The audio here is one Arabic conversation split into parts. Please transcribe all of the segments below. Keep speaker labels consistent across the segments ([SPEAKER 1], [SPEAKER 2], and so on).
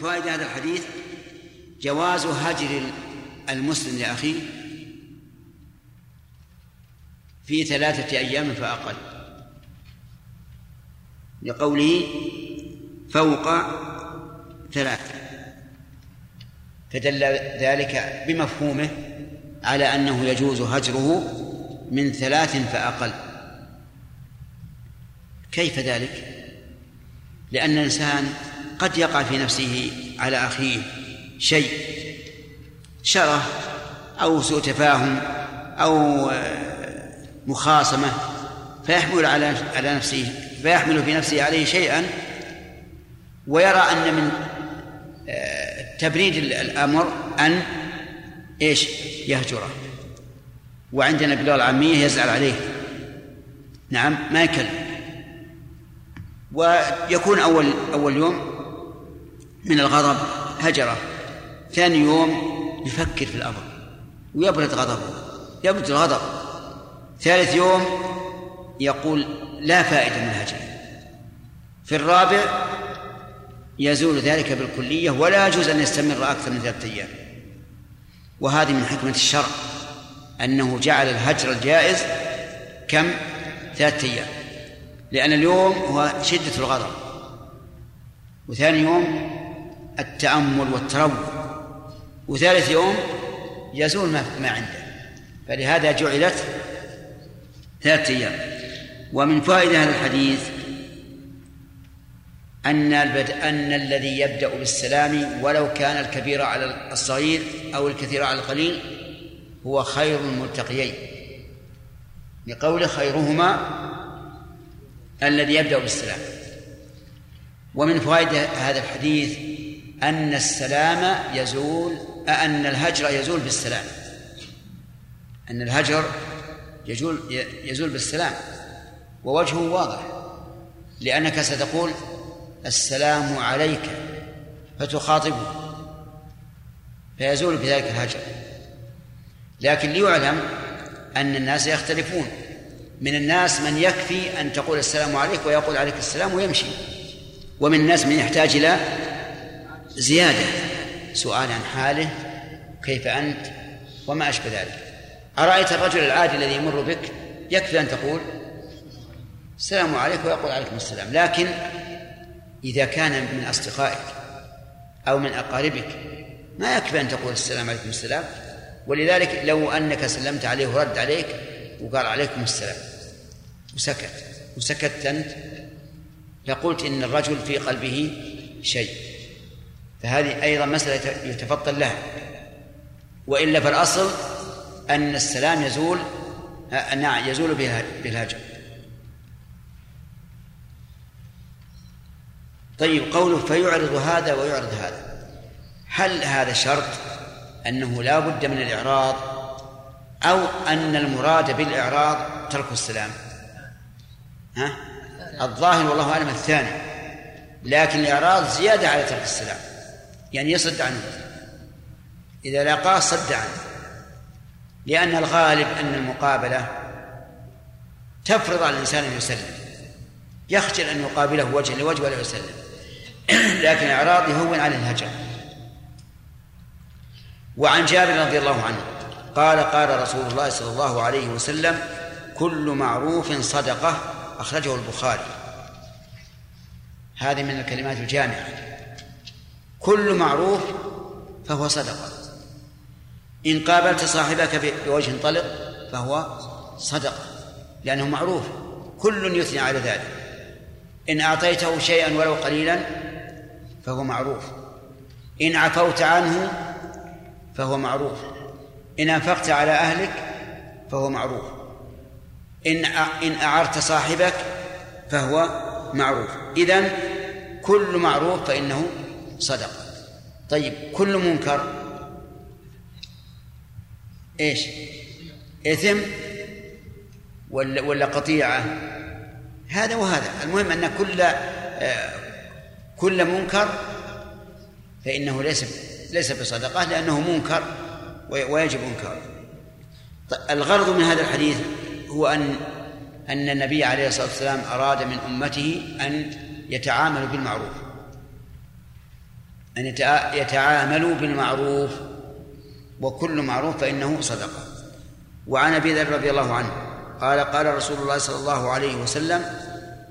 [SPEAKER 1] فوائد هذا الحديث جواز هجر المسلم لأخيه في ثلاثة أيام فأقل. لقوله فوق ثلاثة فدل ذلك بمفهومه على أنه يجوز هجره من ثلاث فأقل. كيف ذلك؟ لأن الإنسان قد يقع في نفسه على أخيه شيء شره أو سوء تفاهم أو مخاصمة فيحمل على على نفسه فيحمل في نفسه عليه شيئا ويرى أن من آه، تبريد الأمر أن إيش؟ يهجره. وعندنا باللغة العامية يزعل عليه. نعم ما يكلم. ويكون أول أول يوم من الغضب هجره. ثاني يوم يفكر في الأمر. ويبرد غضبه. يبرد الغضب. ثالث يوم يقول لا فائدة من الهجر. في الرابع يزول ذلك بالكلية ولا يجوز أن يستمر أكثر من ثلاثة أيام. وهذه من حكمة الشرع أنه جعل الهجر الجائز كم؟ ثلاثة أيام. لأن اليوم هو شدة الغضب. وثاني يوم التأمل والتروي وثالث يوم يزول ما عنده. فلهذا جعلت ثلاثة أيام. ومن فائدة هذا الحديث أن. أن الذي يبدأ بالسلام ولو كان الكبير على الصغير أو الكثير على القليل هو خير الملتقيين. لقول خيرهما الذي يبدأ بالسلام. ومن فوائد هذا الحديث أن السلام يزول أن الهجر يزول بالسلام. أن الهجر يزول يزول بالسلام. ووجهه واضح لأنك ستقول السلام عليك فتخاطبه فيزول بذلك الهجر. لكن ليعلم أن الناس يختلفون. من الناس من يكفي أن تقول السلام عليك ويقول عليك السلام ويمشي. ومن الناس من يحتاج إلى زيادة. سؤال عن حاله كيف أنت؟ وما أشبه ذلك. أرأيت الرجل العادي الذي يمر بك؟ يكفي أن تقول السلام عليكم ويقول عليكم السلام. لكن إذا كان من أصدقائك أو من أقاربك ما يكفي أن تقول السلام عليكم السلام؟ ولذلك لو أنك سلمت عليه ورد عليك وقال عليكم السلام وسكت. وسكت أنت لقلت إن الرجل في قلبه شيء. فهذه أيضا مسألة يتفطن لها. وإلا فالأصل أن السلام يزول نعم يزول بالهجر. طيب قوله فيعرض هذا ويعرض هذا. هل هذا شرط أنه لا بد من الإعراض أو أن المراد بالإعراض ترك السلام؟ ها؟ الظاهر والله أعلم الثاني. لكن الإعراض زيادة على ترك السلام. يعني يصد عنه. إذا لقاه صد عنه. لأن الغالب أن المقابلة تفرض على الإنسان أن يسلم. يخجل أن يقابله وجه لوجه ولا يسلم. لكن الإعراض يهون على الهجر. وعن جابر رضي الله عنه قال قال رسول الله صلى الله عليه وسلم كل معروف صدقة. أخرجه البخاري. هذه من الكلمات الجامعة. كل معروف فهو صدقة. إن قابلت صاحبك بوجه طلق فهو صدقة لأنه معروف كل يثني على ذلك. إن أعطيته شيئا ولو قليلا فهو معروف. إن عفوت عنه فهو معروف. إن أنفقت على أهلك فهو معروف. إن إن أعرت صاحبك فهو معروف. إذن كل معروف فإنه صدقة. طيب كل منكر. إيش؟ إثم ولا ولا قطيعة؟ هذا وهذا. المهم أن كل آه، كل منكر فإنه ليس ليس بصدقة لأنه منكر ويجب إنكاره. الغرض من هذا الحديث هو أن أن النبي عليه الصلاة والسلام أراد من أمته أن يتعاملوا بالمعروف. أن يتعاملوا بالمعروف وكل معروف فإنه صدقة. وعن أبي ذر رضي الله عنه قال قال رسول الله صلى الله عليه وسلم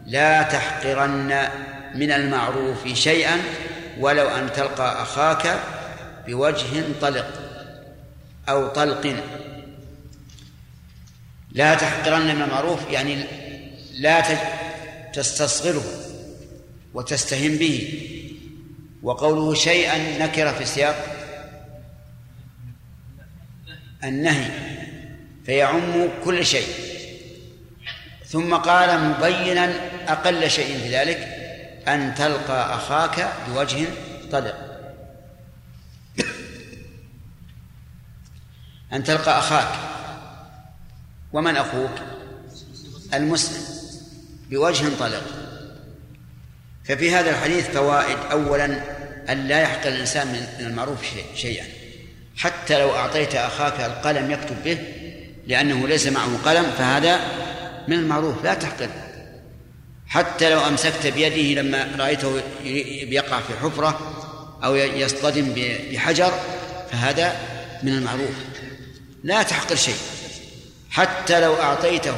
[SPEAKER 1] لا تحقرن من المعروف شيئا ولو أن تلقى أخاك بوجه طلق أو طلق. لا تحقرن من المعروف يعني لا تستصغره وتستهن به. وقوله شيئا نكر في سياق النهي فيعم كل شيء. ثم قال مبينا أقل شيء في ذلك أن تلقى أخاك بوجه طلق. أن تلقى أخاك. ومن أخوك؟ المسلم. بوجه طلق. ففي هذا الحديث فوائد. أولا أن لا يحقر الإنسان من المعروف شيئا. حتى لو أعطيت أخاك القلم يكتب به لأنه ليس معه قلم فهذا من المعروف. لا تحقر حتى لو أمسكت بيده لما رأيته يقع في حفرة أو يصطدم بحجر فهذا من المعروف. لا تحقر شيء. حتى لو أعطيته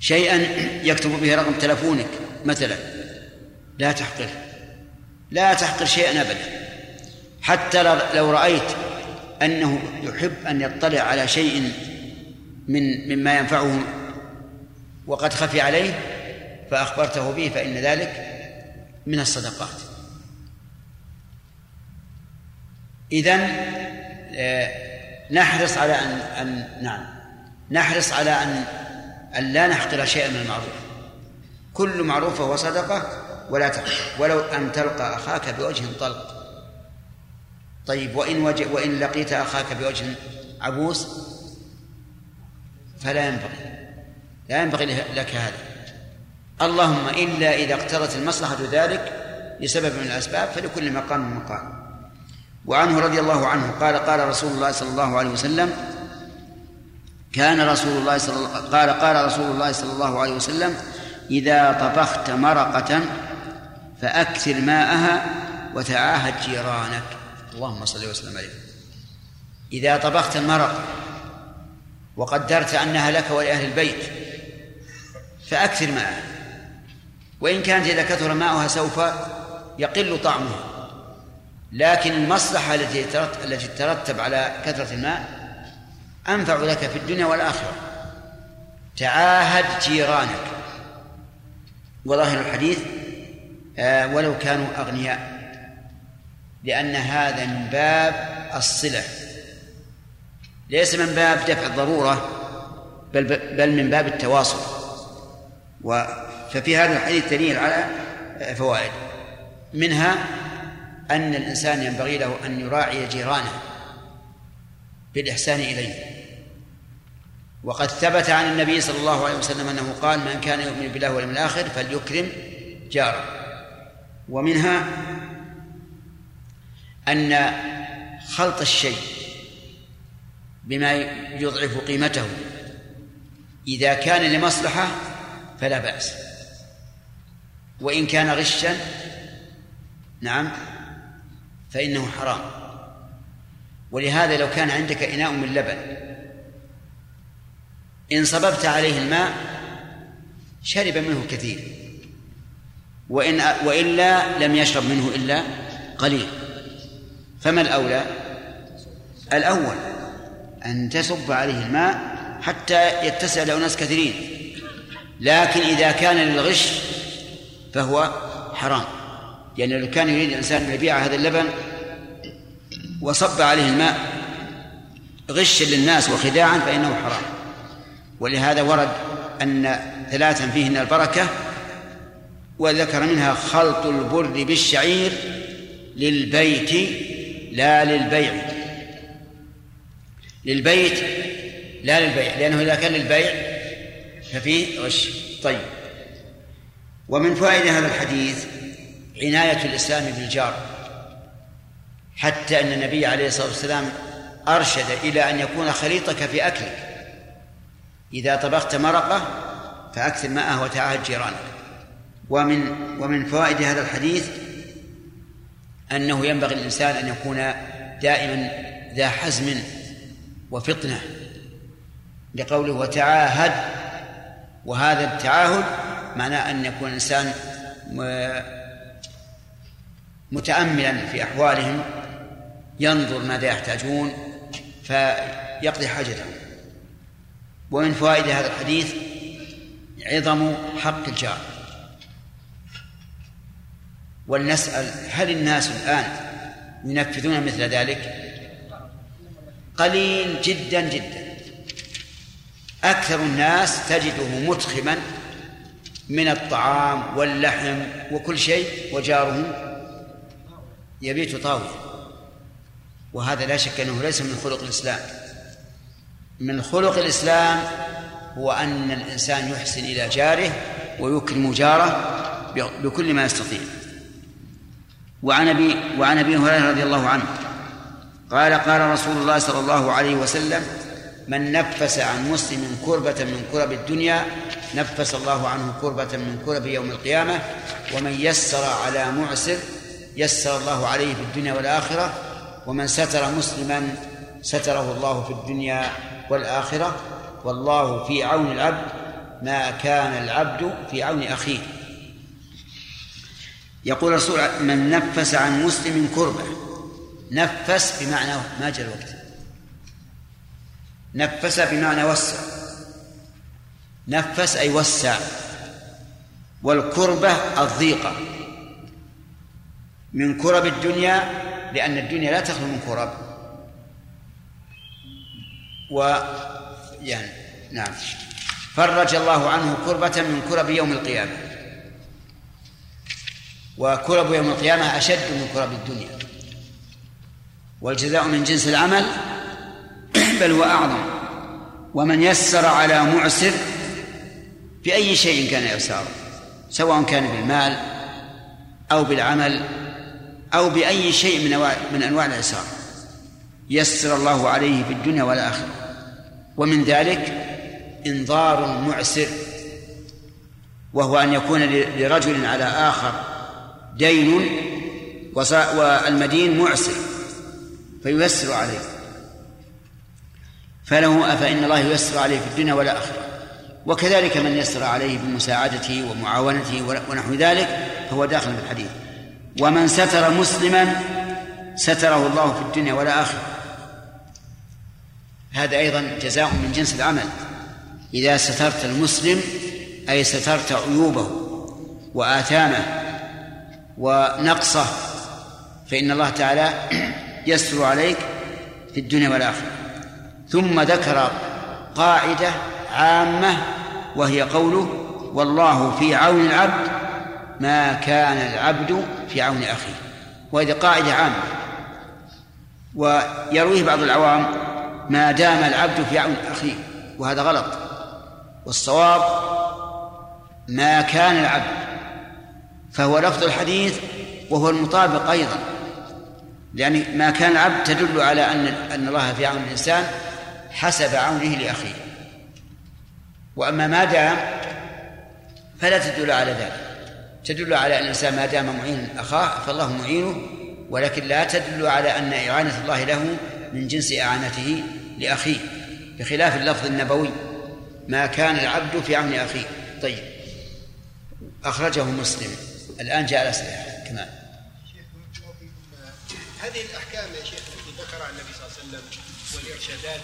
[SPEAKER 1] شيئا يكتب به رقم تلفونك مثلا. لا تحقر. لا تحقر شيئا أبدا. حتى لو رأيت أنه يحب أن يطلع على شيء من مما ينفعه وقد خفي عليه فأخبرته به فإن ذلك من الصدقات. إذن آه، نحرص على أن, أن نعم. نحرص على أن أن لا نحقر شيئا من المعروف. كل معروف فهو صدقة ولا تحقر ولو أن تلقى أخاك بوجه طلق. طيب وإن وجه وإن لقيت أخاك بوجه عبوس فلا ينبغي. لا ينبغي لك هذا. اللهم إلا إذا اقتضت المصلحة ذلك لسبب من الأسباب فلكل مقام مقام. وعنه رضي الله عنه قال قال رسول الله صلى الله عليه وسلم كان رسول الله صلى الله قال قال رسول الله صلى الله عليه وسلم إذا طبخت مرقة فأكثر ماءها وتعاهد جيرانك. اللهم صل وسلم عليه. إذا طبخت المرق وقدرت أنها لك ولأهل البيت فأكثر ماءها. وإن كانت إذا كثر ماؤها سوف يقل طعمها. لكن المصلحة التي التي تترتب على كثرة الماء أنفع لك في الدنيا والآخرة. تعاهد جيرانك. وظاهر الحديث آه ولو كانوا أغنياء لأن هذا من باب الصلة. ليس من باب دفع الضرورة بل بل من باب التواصل. و ففي هذا الحديث دليل على فوائد. منها أن الإنسان ينبغي له أن يراعي جيرانه بالإحسان إليه. وقد ثبت عن النبي صلى الله عليه وسلم أنه قال من كان يؤمن بالله واليوم الآخر فليكرم جاره. ومنها أن خلط الشيء بما يضعف قيمته. إذا كان لمصلحة فلا بأس. وإن كان غشا نعم فإنه حرام. ولهذا لو كان عندك إناء من لبن إن صببت عليه الماء شرب منه كثير. وإن وإلا لم يشرب منه إلا قليل. فما الأولى؟ الأول أن تصب عليه الماء حتى يتسع لأناس كثيرين. لكن إذا كان للغش فهو حرام. يعني لو كان يريد الإنسان أن يبيع هذا اللبن وصب عليه الماء غشا للناس وخداعا فإنه حرام. ولهذا ورد أن ثلاثا فيهن البركة وذكر منها خلط البر بالشعير للبيت لا للبيع. للبيت لا للبيع لأنه إذا كان للبيع ففيه غش. طيب. ومن فوائد هذا الحديث عناية الإسلام بالجار. حتى أن النبي عليه الصلاة والسلام أرشد إلى أن يكون خليطك في أكلك. إذا طبخت مرقة فأكثر ماءه وتعاهد جيرانك. ومن ومن فوائد هذا الحديث أنه ينبغي للإنسان أن يكون دائما ذا حزم وفطنة لقوله وتعاهد وهذا التعاهد معناه أن يكون الإنسان متأملا في أحوالهم ينظر ماذا يحتاجون فيقضي حاجتهم. ومن فوائد هذا الحديث عظم حق الجار. ولنسأل هل الناس الآن ينفذون مثل ذلك؟ قليل جدا جدا. أكثر الناس تجده متخما من الطعام واللحم وكل شيء وجاره يبيت طاويا وهذا لا شك أنه ليس من خلق الإسلام. من خلق الإسلام هو أن الإنسان يحسن إلى جاره ويكرم جاره بكل ما يستطيع. وعن ابي وعن أبي هريرة رضي الله عنه قال قال رسول الله صلى الله عليه وسلم من نفس عن مسلم كربة من كرب الدنيا نفس الله عنه كربة من كرب يوم القيامة ومن يسر على معسر يسر الله عليه في الدنيا والآخرة ومن ستر مسلما ستره الله في الدنيا والآخرة والله في عون العبد ما كان العبد في عون أخيه. يقول الرسول من نفس عن مسلم كربة. نفس بمعنى ما جاء الوقت. نفس بمعنى وسع. نفس أي وسع. والكربة الضيقة. من كرب الدنيا لأن الدنيا لا تخلو من كرب. و يعني نعم. فرج الله عنه كربة من كرب يوم القيامة. وكرب يوم القيامة أشد من كرب الدنيا. والجزاء من جنس العمل بل هو أعظم. ومن يسر على معسر بأي شيء كان يسار سواء كان بالمال أو بالعمل أو بأي شيء من من أنواع العسار يسر الله عليه في الدنيا والآخرة. ومن ذلك إنظار المعسر وهو أن يكون لرجل على آخر دين والمدين معسر فييسر عليه. فله فإن الله ييسر عليه في الدنيا والآخرة. وكذلك من يسر عليه بمساعدته ومعاونته ونحو ذلك فهو داخل في الحديث. ومن ستر مسلما ستره الله في الدنيا والآخرة. هذا أيضا جزاء من جنس العمل. إذا سترت المسلم أي سترت عيوبه وآثامه ونقصه فإن الله تعالى يستر عليك في الدنيا والآخرة. ثم ذكر قاعدة عامة وهي قوله والله في عون العبد ما كان العبد في عون أخيه. وهذه قاعدة عامة. ويرويه بعض العوام ما دام العبد في عون أخيه وهذا غلط. والصواب ما كان العبد فهو لفظ الحديث وهو المطابق أيضا. يعني ما كان العبد تدل على أن أن الله في عون الإنسان حسب عونه لأخيه. وأما ما دام فلا تدل على ذلك. تدل على أن الإنسان ما دام معين أخاه فالله معينه ولكن لا تدل على أن إعانة الله له من جنس إعانته لأخيه بخلاف اللفظ النبوي ما كان العبد في عون أخيه. طيب. أخرجه مسلم. الآن جاء الأسئلة كمان
[SPEAKER 2] هذه الأحكام يا شيخ التي ذكرها النبي صلى الله عليه وسلم والإرشادات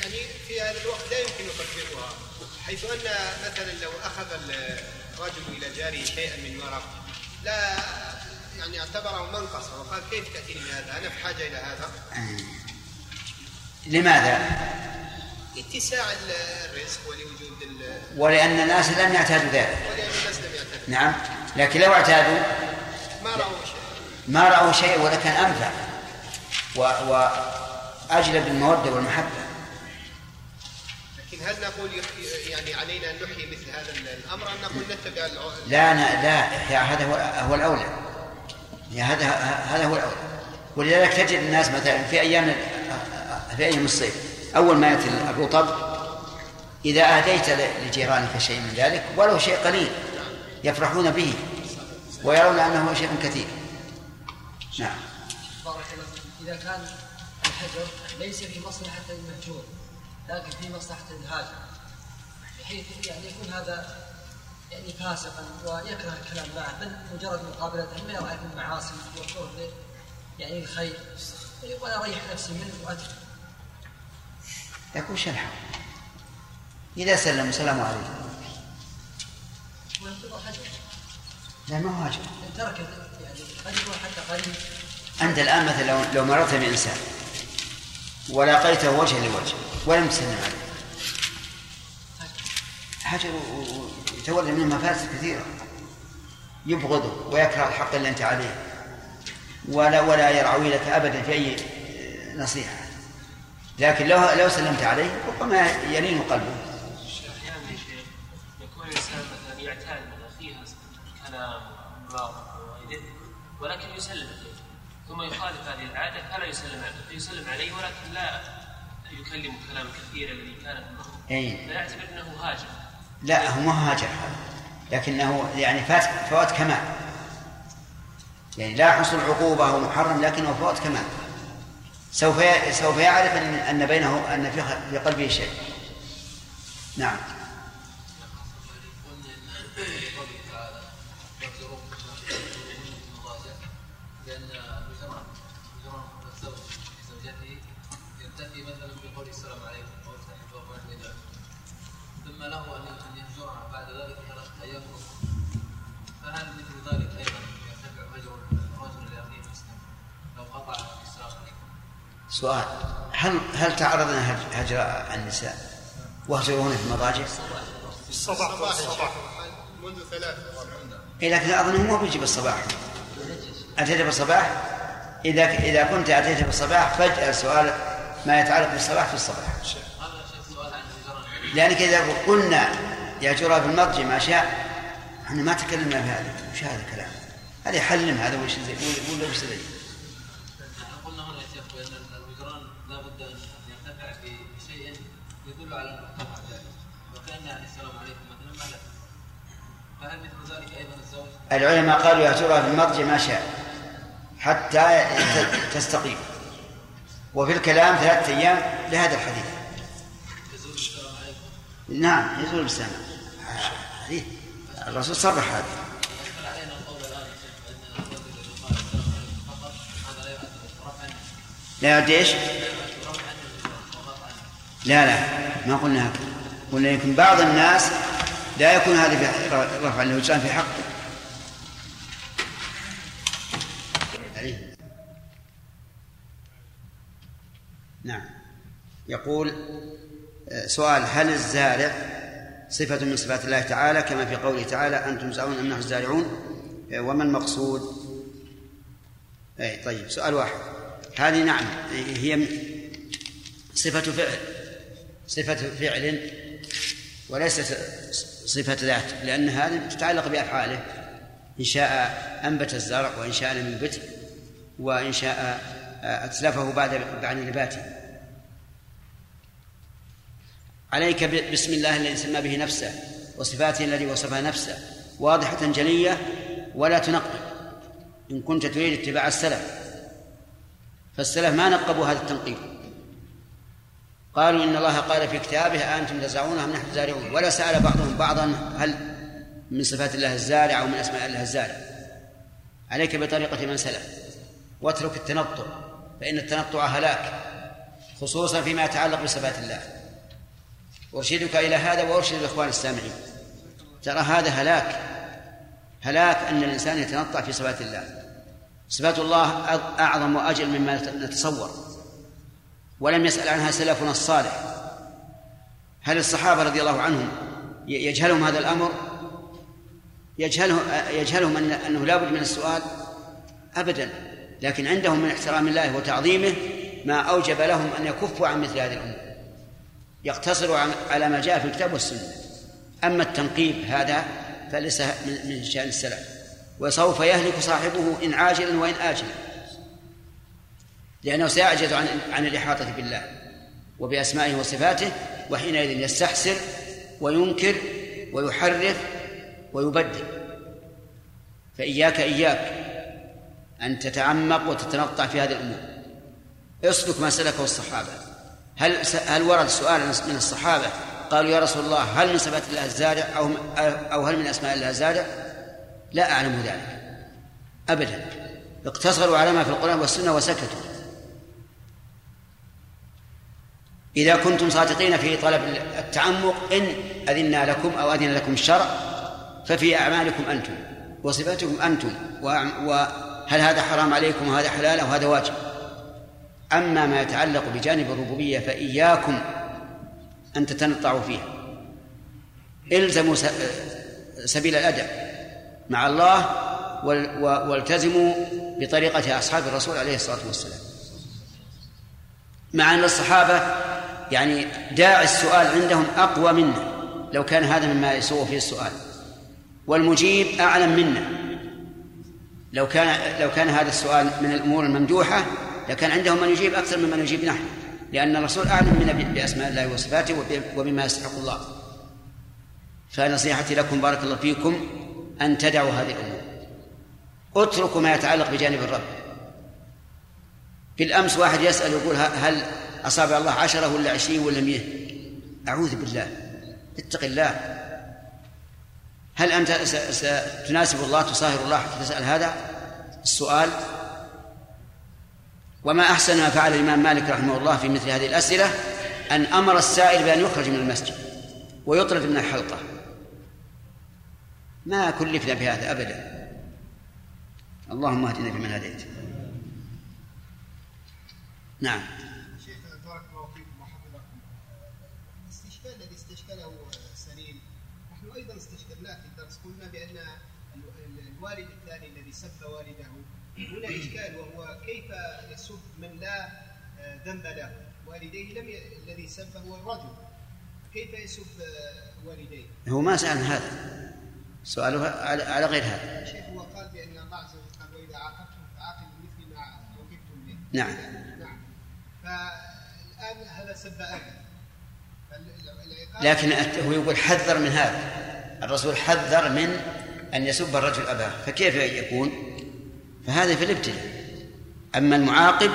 [SPEAKER 2] يعني في هذا الوقت لا يمكن تطبيقها حيث أن مثلا لو أخذ الرجل إلى جاره شيئا من ورق لا يعني اعتبره منقصا وقال كيف تأتيني بهذا؟ أنا في حاجة إلى هذا؟
[SPEAKER 1] لماذا؟
[SPEAKER 2] اتساع الرزق ولوجود
[SPEAKER 1] ولأن الناس لم يعتادوا ذلك.
[SPEAKER 2] ولأن الناس لم يعتادوا.
[SPEAKER 1] نعم. لكن لو اعتادوا
[SPEAKER 2] ما رأوا شيء.
[SPEAKER 1] ما رأوا شيء ولكن أنفع. و... وأجلب المودة والمحبة.
[SPEAKER 2] لكن هل نقول يعني علينا أن نحيي مثل هذا الأمر أم نقول نتبع
[SPEAKER 1] لا لا هذا هو هو الأولى. هذا هذا هو الأولى. ولذلك تجد الناس مثلا في أيام في أيام الصيف. أول ما يأتي الرطب إذا أهديت لجيرانك شيء من ذلك ولو شيء قليل يفرحون به ويرون أنه شيء كثير. نعم.
[SPEAKER 3] بارك الله إذا كان الحجر ليس في مصلحة المهجور لكن في مصلحة الهاجر. بحيث يعني يكون هذا يعني فاسقا ويكره الكلام معه بل مجرد مقابلته ما يرى من معاصي وكره يعني الخير ولا اريح نفسي منه واترك
[SPEAKER 1] يكون شرحه. إذا سلم سلام عليكم لا ما هو هاجر
[SPEAKER 3] ترك حتى
[SPEAKER 1] أنت الآن مثلا لو لو مررت بإنسان ولاقيته وجها لوجه ولم تسلم عليه. حجر يتولد منه مفاسد كثيرة. يبغضه ويكره الحق اللي أنت عليه. ولا ولا يرعوي لك أبدا في أي نصيحة. لكن لو لو سلمت عليه ربما يلين قلبه.
[SPEAKER 4] أحيانا يا شيخ يكون الانسان مثلا يعتاد من اخيه كلام وغيره ولكن يسلم عليه ثم يخالف هذه العاده فلا يسلم عليه يسلم عليه ولكن لا يكلم كلام كثير الذي كان
[SPEAKER 1] أي.
[SPEAKER 4] فيعتبر انه هاجر
[SPEAKER 1] لا هو ما هاجر هذا. لكنه يعني فات فوات كمال. يعني لا حصل عقوبة أو محرم لكنه فوات كمال. سوف سوف يعرف ان بينه أن في قلبه شيء. نعم. سؤال هل هل تعرضنا هجر النساء؟ وهجرهن في المضاجع؟
[SPEAKER 2] الصباح الصباح منذ ثلاث
[SPEAKER 1] إيه لكن أظن مو بيجي بالصباح. أتيت بالصباح؟ إذا إذا كنت أتيت بالصباح فاجعل سؤال ما يتعلق بالصباح في الصباح. لأنك إذا قلنا يهجرها في المضجع ما شاء إحنا ما تكلمنا في هذا وش هذا الكلام. هذا يحلم هذا وش زي ولا وش زي العلماء قالوا يهجرها في المضجع ما شاء حتى تستقيم. وفي الكلام ثلاثة أيام لهذا الحديث. نعم يزول حديث. الرسول صرح هذا.
[SPEAKER 5] لا يعد إيش؟
[SPEAKER 1] لا لا ما قلنا هكذا. قلنا يمكن بعض الناس لا يكون هذا في رفع الوجدان في حقه. نعم. يقول آه، سؤال هل الزارع صفة من صفات الله تعالى؟ كما في قوله تعالى أنتم تزعمون أم نحن الزارعون؟ آه، وما المقصود؟ أي طيب سؤال واحد. هذه نعم هي صفة فعل صفة فعل وليست صفة ذات لأن هذه تتعلق بأفعاله إن شاء أنبت الزرع وإن شاء لم ينبته وإن شاء أتلفه بعد بعد نباته. عليك بسم الله الذي سمى به نفسه وصفاته التي وصفها نفسه. واضحة جلية ولا تنقب. إن كنت تريد اتباع السلف. فالسلف ما نقبوا هذا التنقيب. قالوا إن الله قال في كتابه أنتم تزرعون أم نحن زارعون؟ ولا سأل بعضهم بعضا هل من صفات الله الزارع أو من أسماء الله الزارع. عليك بطريقة من سلف. واترك التنطع فإن التنطع هلاك خصوصا فيما يتعلق بصفات الله. أرشدك إلى هذا وأرشد الإخوان السامعين. ترى هذا هلاك هلاك أن الإنسان يتنطع في صفات الله. صفات الله أعظم وأجل مما نتصور. ولم يسأل عنها سلفنا الصالح. هل الصحابة رضي الله عنهم يجهلهم هذا الأمر؟ يجهله يجهلهم أن أنه لا بد من السؤال أبدا. لكن عندهم من احترام الله وتعظيمه ما أوجب لهم أن يكفوا عن مثل هذه الأمور. يقتصروا على ما جاء في الكتاب والسنة. أما التنقيب هذا فليس من شأن السلف. وسوف يهلك صاحبه إن عاجلا وإن آجلا. لأنه سيعجز عن عن الإحاطة بالله وبأسمائه وصفاته وحينئذ يستحسر وينكر ويحرف ويبدل. فإياك إياك. أن تتعمق وتتنطع في هذه الأمور. اسلك ما سلكه الصحابة. هل هل ورد سؤال من الصحابة؟ قالوا يا رسول الله هل من صفات الله الزارع أو أو هل من أسماء الله الزارع؟ لا أعلم ذلك. أبدا. اقتصروا على ما في القرآن والسنة وسكتوا. إذا كنتم صادقين في طلب التعمق إن أذنا لكم أو أذن لكم الشرع ففي أعمالكم أنتم وصفاتكم أنتم وهل هذا حرام عليكم وهذا حلال أو هذا واجب؟ أما ما يتعلق بجانب الربوبية فإياكم أن تتنطعوا فيها. إلزموا سبيل الأدب مع الله والتزموا بطريقة أصحاب الرسول عليه الصلاة والسلام. مع أن الصحابة يعني داعي السؤال عندهم أقوى منا لو كان هذا مما يسوء فيه السؤال. والمجيب أعلم منا لو كان لو كان هذا السؤال من الأمور الممدوحة لكان عندهم من يجيب أكثر ممن يجيب نحن. لأن الرسول أعلم منا بأسماء الله وصفاته وبما يستحق الله. فنصيحتي لكم بارك الله فيكم أن تدعوا هذه الأمور. اتركوا ما يتعلق بجانب الرب. بالأمس واحد يسأل يقول هل أصابع الله عشرة ولا عشرين ولا مئة؟ أعوذ بالله. اتق الله. هل أنت ستناسب الله تصاهر الله حتى تسأل هذا السؤال؟ وما أحسن ما فعل الإمام مالك رحمه الله في مثل هذه الأسئلة؟ أن أمر السائل بأن يخرج من المسجد ويطرد من الحلقة. ما كلفنا بهذا أبدا. اللهم اهدنا فيمن هديت. نعم
[SPEAKER 2] شيخ بارك الله فيكم وحفظكم الاستشكال الذي استشكله سليم نحن أيضا استشكلناه في الدرس قلنا بان الوالد الثاني الذي سب والده هنا اشكال وهو كيف يسب من لا ذنب له. والديه لم ي... الذي سب هو الرجل. كيف يسب والديه؟
[SPEAKER 1] هو ما سأل هذا. سؤاله على غير هذا.
[SPEAKER 2] شيخ هو قال بأن الله عز وجل قال واذا عاقبتم فعاقبوا بمثل ما عوقبتم به.
[SPEAKER 1] نعم.
[SPEAKER 2] نعم. فالآن هذا سب أبي؟
[SPEAKER 1] لكن هو يقول حذر من هذا. الرسول حذر من أن يسب الرجل أباه. فكيف يكون؟ فهذا في الابتلاء أما المعاقب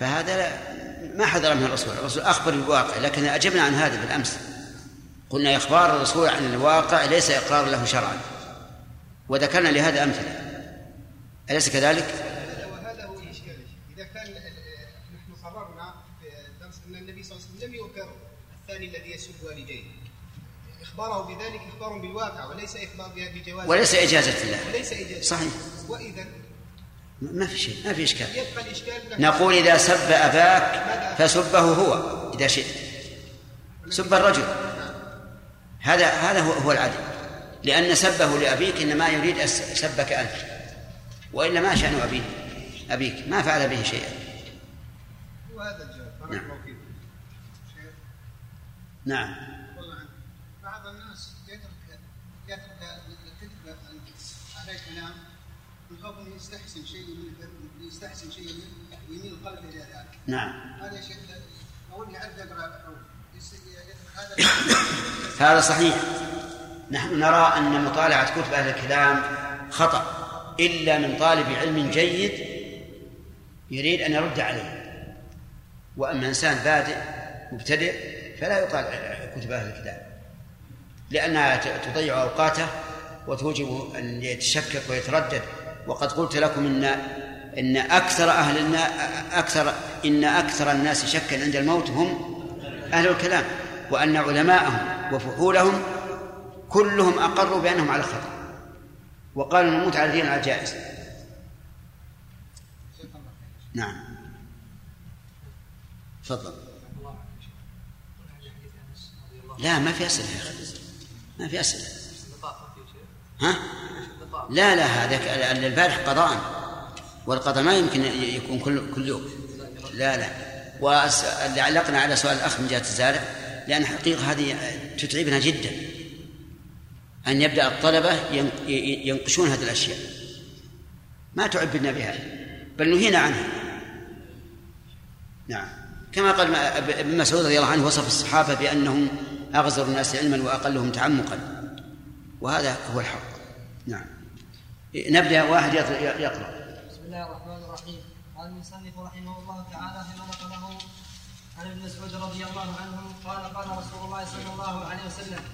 [SPEAKER 1] فهذا لا ما حذر منه الرسول. الرسول أخبر بالواقع لكن أجبنا عن هذا بالأمس. قلنا إخبار الرسول عن الواقع ليس إقرار له شرعا. وذكرنا لهذا أمثلة. أليس كذلك؟
[SPEAKER 2] وهذا هو الإشكال إذا كان نحن قررنا في الدرس أن النبي صلى الله عليه وسلم لم الثاني الذي يسب والديه إخباره بذلك إخبار بالواقع وليس إخبار بجواز
[SPEAKER 1] وليس إجازة الله
[SPEAKER 2] وليس إجازة
[SPEAKER 1] صحيح.
[SPEAKER 2] وإذا
[SPEAKER 1] ما في شيء ما في إشكال. نقول إذا سب أباك فسبه هو إذا شئت. سب الرجل. هذا هذا هو هو العدل. لأن سبه لأبيك إنما يريد سبك أنت. وإلا ما شأن أبيه أبيك. ما فعل به شيئا.
[SPEAKER 2] وهذا الجواب. بارك
[SPEAKER 1] نعم. نعم.
[SPEAKER 2] يستحسن شيء من يستحسن شيء منه ويميل القلب إلى ذلك
[SPEAKER 1] نعم.
[SPEAKER 2] هذا شيخ يقرا أو يس- يترك هذا
[SPEAKER 1] هذا صحيح. نحن نرى أن مطالعة كتب أهل الكلام خطأ إلا من طالب علم جيد يريد أن يرد عليه. وأما إنسان بادئ مبتدئ فلا يطالع كتب أهل الكتاب لأنها ت- تضيع أوقاته وتوجب أن يتشكك ويتردد. وقد قلت لكم إن أكثر أهل النا أكثر إن أكثر الناس شكا عند الموت هم أهل الكلام وأن علماءهم وفحولهم كلهم أقروا بأنهم على خطأ وقالوا نموت على دين على جائز. نعم. تفضل. لا ما في أسئلة يا أخي. ما في أسئلة. ها؟ لا لا هذا البارح قضاء. والقضاء ما يمكن يكون كل كل يوم. لا لا. واللي علقنا على سؤال الأخ من جهة الزارع لأن الحقيقة هذه تتعبنا جدا. أن يبدأ الطلبة ين- ينقشون هذه الأشياء. ما تعبدنا بها. بل نهينا عنها. نعم. كما قال ابن مسعود رضي الله عنه وصف الصحابة بأنهم أغزر الناس علما وأقلهم تعمقا. وهذا هو الحق. نعم. نبدأ واحد يقرأ
[SPEAKER 6] بسم
[SPEAKER 3] الله الرحمن الرحيم. قال المصنف رحمه الله تعالى فيما نقله عن ابن مسعود رضي الله عنه قال قال رسول الله صلى الله عليه وسلم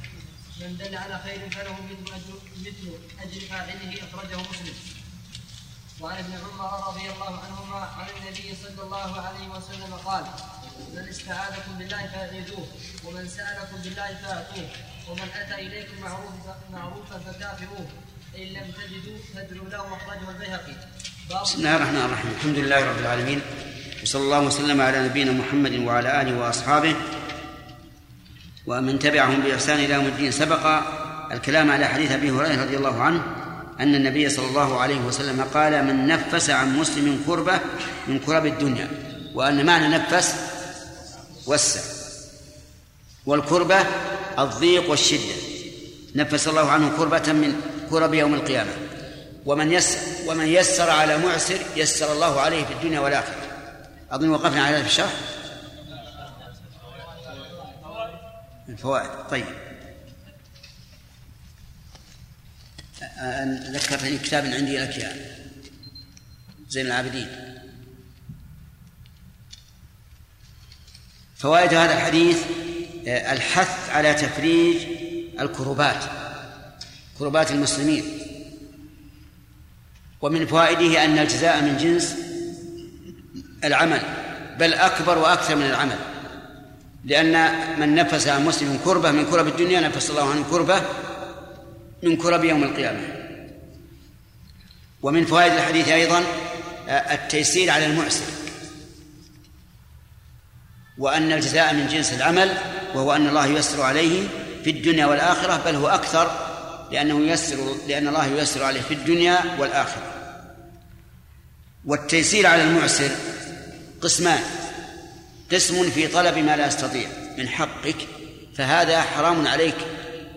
[SPEAKER 3] من دل على خير فله مثل أجر فاعله أخرجه مسلم. وعن ابن عمر رضي الله عنهما عن النبي صلى الله عليه وسلم قال من استعاذكم بالله فاعيذوه ومن سألكم بالله فأعطوه ومن أتى إليكم معروفا معروفا فكافئوه لم تجدوا فادعوا له
[SPEAKER 1] بسم الله الرحمن الرحيم. الحمد لله رب العالمين. وصلى الله وسلم على نبينا محمد وعلى آله وأصحابه. ومن تبعهم بإحسان إلى يوم الدين. سبق الكلام على حديث أبي هريرة رضي الله عنه أن النبي صلى الله عليه وسلم قال من نفس عن مسلم كربة من كرب الدنيا. وأن معنى نفس وسع والكربة الضيق والشدة. نفس الله عنه كربة من كرب يوم القيامة. ومن يسر ومن يسر على معسر يسر الله عليه في الدنيا والآخرة. أظن وقفنا على هذا الشرح. الفوائد. طيب. ذكرتني كتاب عندي لك يا زين العابدين. فوائد هذا الحديث الحث على تفريج الكربات كربات المسلمين. ومن فوائده أن الجزاء من جنس العمل بل أكبر وأكثر من العمل. لأن من نفس عن مسلم كربة من كرب الدنيا نفس الله عنه كربة من كرب يوم القيامة. ومن فوائد الحديث أيضا التيسير على المعسر. وأن الجزاء من جنس العمل وهو أن الله ييسر عليه في الدنيا والآخرة بل هو أكثر لأنه ييسر لأن الله ييسر عليه في الدنيا والآخرة. والتيسير على المعسر قسمان. قسم في طلب ما لا يستطيع. من حقك فهذا حرام عليك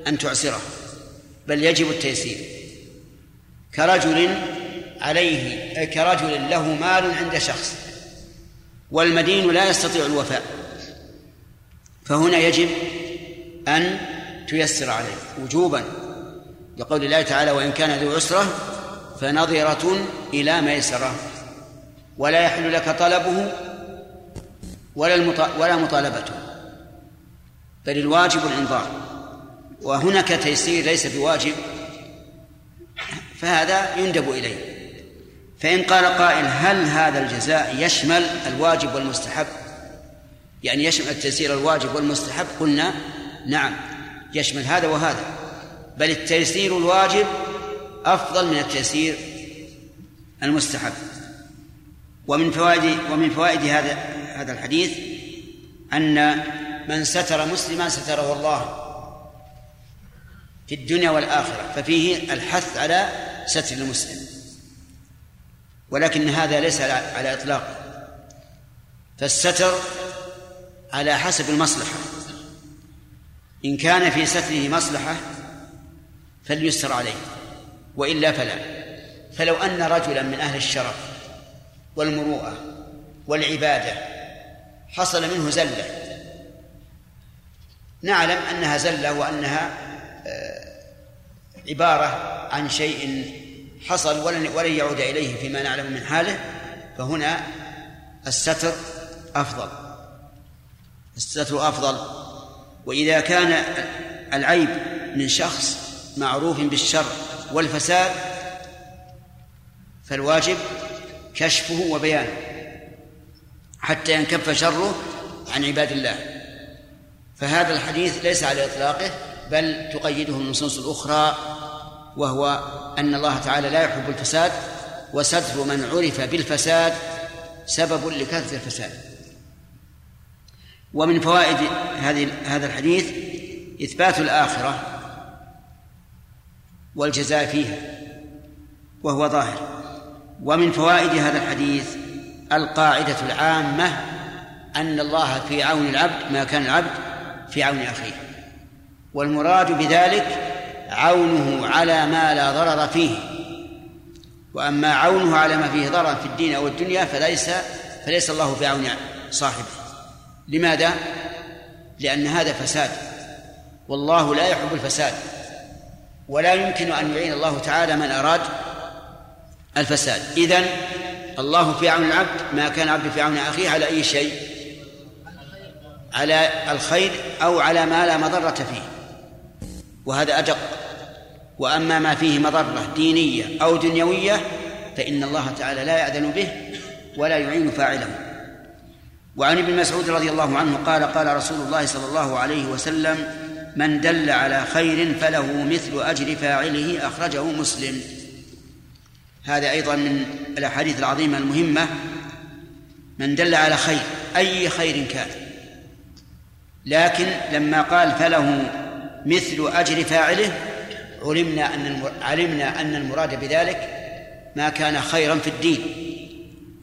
[SPEAKER 1] أن تعسره. بل يجب التيسير. كرجل عليه كرجل له مال عند شخص والمدين لا يستطيع الوفاء فهنا يجب أن تيسر عليه وجوبا. لقول الله تعالى وإن كان ذو عسرة فنظرة إلى ميسرة ولا يحل لك طلبه ولا ولا مطالبته بل الواجب الإنظار وهناك تيسير ليس بواجب فهذا يندب إليه. فإن قال قائل هل هذا الجزاء يشمل الواجب والمستحب؟ يعني يشمل التيسير الواجب والمستحب قلنا نعم يشمل هذا وهذا. بل التيسير الواجب أفضل من التيسير المستحب. ومن فوائد ومن فوائد هذا هذا الحديث أن من ستر مسلما ستره الله في الدنيا والآخرة ففيه الحث على ستر المسلم. ولكن هذا ليس على إطلاقه فالستر على حسب المصلحة. إن كان في ستره مصلحة فليستر عليه وإلا فلا. فلو أن رجلا من أهل الشرف والمروءة والعبادة حصل منه زلة نعلم أنها زلة وأنها عبارة عن شيء حصل ولن ولن يعود إليه فيما نعلم من حاله فهنا الستر أفضل. الستر أفضل. وإذا كان العيب من شخص معروف بالشر والفساد فالواجب كشفه وبيانه حتى ينكف شره عن عباد الله. فهذا الحديث ليس على إطلاقه بل تقيده النصوص الأخرى وهو أن الله تعالى لا يحب الفساد وستر من عرف بالفساد سبب لكثرة الفساد. ومن فوائد هذه هذا الحديث إثبات الآخرة والجزاء فيها وهو ظاهر. ومن فوائد هذا الحديث القاعدة العامة أن الله في عون العبد ما كان العبد في عون أخيه. والمراد بذلك عونه على ما لا ضرر فيه. وأما عونه على ما فيه ضرر في الدين أو الدنيا فليس فليس الله في عون صاحبه. لماذا؟ لأن هذا فساد. والله لا يحب الفساد. ولا يمكن أن يعين الله تعالى من أراد الفساد. إذن الله في عون العبد ما كان عبد في عون أخيه على أي شيء؟ على الخير أو على ما لا مضرة فيه. وهذا أدق. وأما ما فيه مضرة دينية أو دنيوية فإن الله تعالى لا يأذن به ولا يعين فاعله. وعن ابن مسعود رضي الله عنه قال قال رسول الله صلى الله عليه وسلم من دل على خير فله مثل أجر فاعله أخرجه مسلم. هذا أيضا من الأحاديث العظيمة المهمة. من دل على خير أي خير كان. لكن لما قال فله مثل أجر فاعله علمنا أن علمنا أن المراد بذلك ما كان خيرا في الدين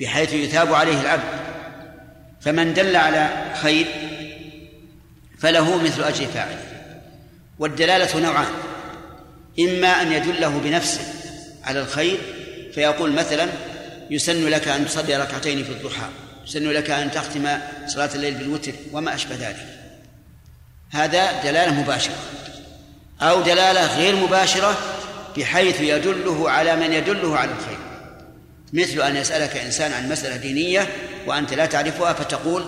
[SPEAKER 1] بحيث يثاب عليه العبد. فمن دل على خير فله مثل أجر فاعله. والدلالة نوعان. إما أن يدله بنفسه على الخير فيقول مثلا يسن لك أن تصلي ركعتين في الضحى يسن لك أن تختم صلاة الليل بالوتر وما أشبه ذلك. هذا دلالة مباشرة. أو دلالة غير مباشرة بحيث يدله على من يدله على الخير. مثل أن يسألك إنسان عن مسألة دينية وأنت لا تعرفها فتقول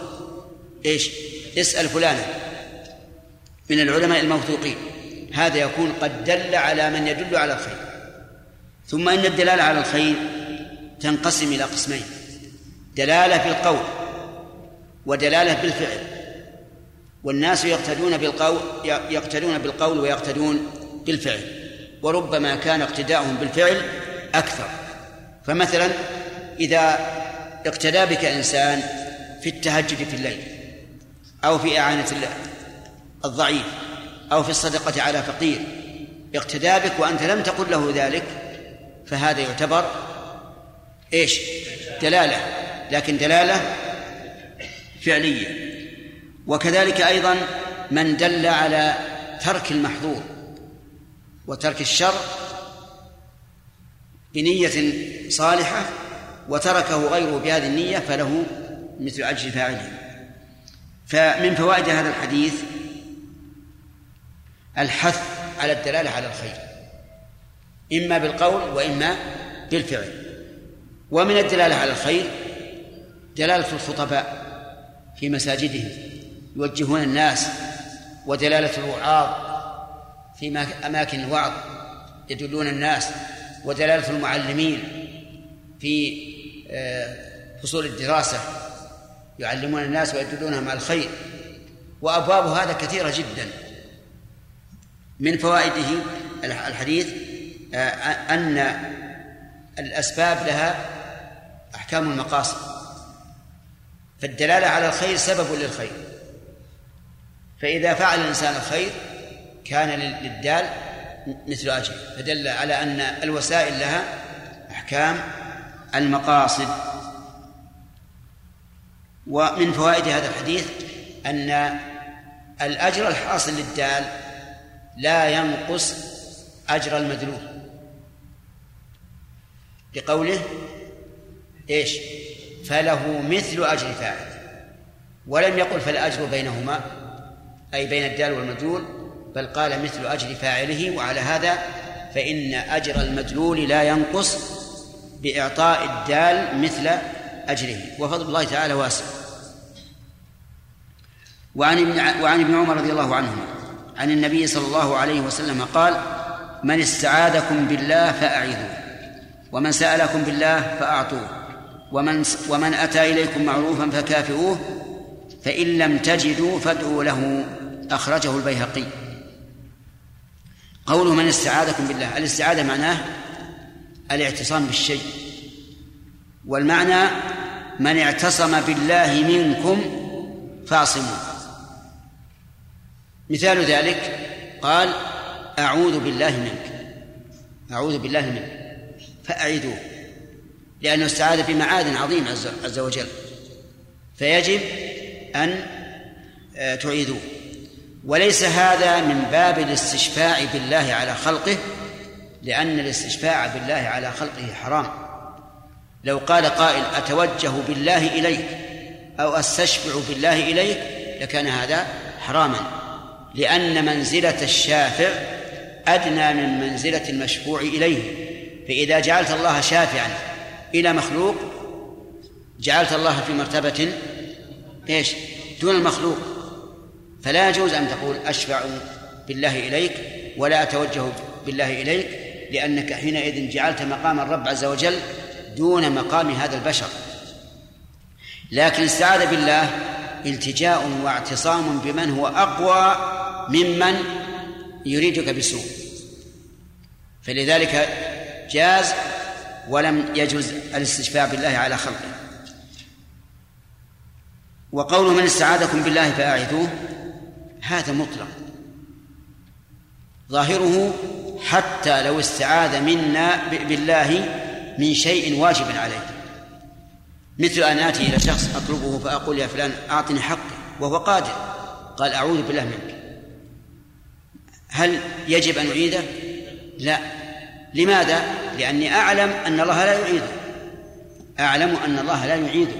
[SPEAKER 1] إيش؟ اسأل فلانا. من العلماء الموثوقين. هذا يكون قد دل على من يدل على الخير. ثم إن الدلالة على الخير تنقسم إلى قسمين. دلالة في القول ودلالة بالفعل. والناس يقتدون بالقول يقتدون بالقول ويقتدون بالفعل. وربما كان اقتداؤهم بالفعل أكثر. فمثلا إذا اقتدى بك إنسان في التهجد في الليل أو في إعانة الضعيف أو في الصدقة على فقير. اقتدى بك وأنت لم تقل له ذلك فهذا يعتبر إيش؟ دلالة. لكن دلالة فعلية. وكذلك أيضا من دل على ترك المحظور وترك الشر بنية صالحة وتركه غيره بهذه النية فله مثل أجر فاعله. فمن فوائد هذا الحديث الحث على الدلالة على الخير. إما بالقول وإما بالفعل. ومن الدلالة على الخير دلالة الخطباء في مساجدهم يوجهون الناس ودلالة الوعاظ في أماكن الوعظ يدلون الناس ودلالة المعلمين في آه، فصول الدراسة يعلمون الناس ويدلونهم على الخير. وأبواب هذا كثيرة جدا. من فوائده الحديث آه، أن الأسباب لها أحكام المقاصد. فالدلالة على الخير سبب للخير. فإذا فعل الإنسان الخير كان للدال مثل أجل فدل على أن الوسائل لها أحكام المقاصد. ومن فوائد هذا الحديث أن الأجر الحاصل للدال لا ينقص أجر المدلول لقوله إيش؟ فله مثل أجر فاعل. ولم يقل فالأجر بينهما أي بين الدال والمدلول بل قال مثل أجر فاعله وعلى هذا فإن أجر المدلول لا ينقص بإعطاء الدال مثل أجره. وفضل الله تعالى واسع. وعن ابن وعن ابن عمر رضي الله عنهما عن النبي صلى الله عليه وسلم قال من استعاذكم بالله فأعيذوه ومن سألكم بالله فأعطوه ومن ومن أتى إليكم معروفا فكافئوه فإن لم تجدوا فادعوا له. أخرجه البيهقي. قوله من استعاذكم بالله الاستعاذة معناه الاعتصام بالشيء والمعنى من اعتصم بالله منكم فاعصموه مثال ذلك قال أعوذ بالله منك. أعوذ بالله منك. فأعيدوه. لأنه استعاذ بمعاد عظيم عز وجل. فيجب أن آه، تعيدوه. وليس هذا من باب الاستشفاع بالله على خلقه لأن الاستشفاع بالله على خلقه حرام. لو قال قائل أتوجه بالله إليك أو أستشفع بالله إليك لكان هذا حراما. لأن منزلة الشافع أدنى من منزلة المشفوع إليه. فإذا جعلت الله شافعا إلى مخلوق جعلت الله في مرتبة إيش؟ دون المخلوق. فلا يجوز أن تقول أشفع بالله إليك ولا أتوجه بالله إليك لأنك حينئذ جعلت مقام الرب عز وجل دون مقام هذا البشر. لكن الاستعاذة بالله التجاء واعتصام بمن هو أقوى ممن يريدك بسوء فلذلك جاز ولم يجوز الاستشفاء بالله على خلقه. وقول من استعاذكم بالله فأعذوه هذا مطلق. ظاهره حتى لو استعاذ منا بالله من شيء واجب عليه. مثل أن آتي إلى شخص أطلبه فأقول يا فلان أعطني حقي وهو قادر. قال أعوذ بالله منك. هل يجب أن أعيده؟ لا لماذا؟ لأني أعلم أن الله لا يعيده أعلم أن الله لا يعيده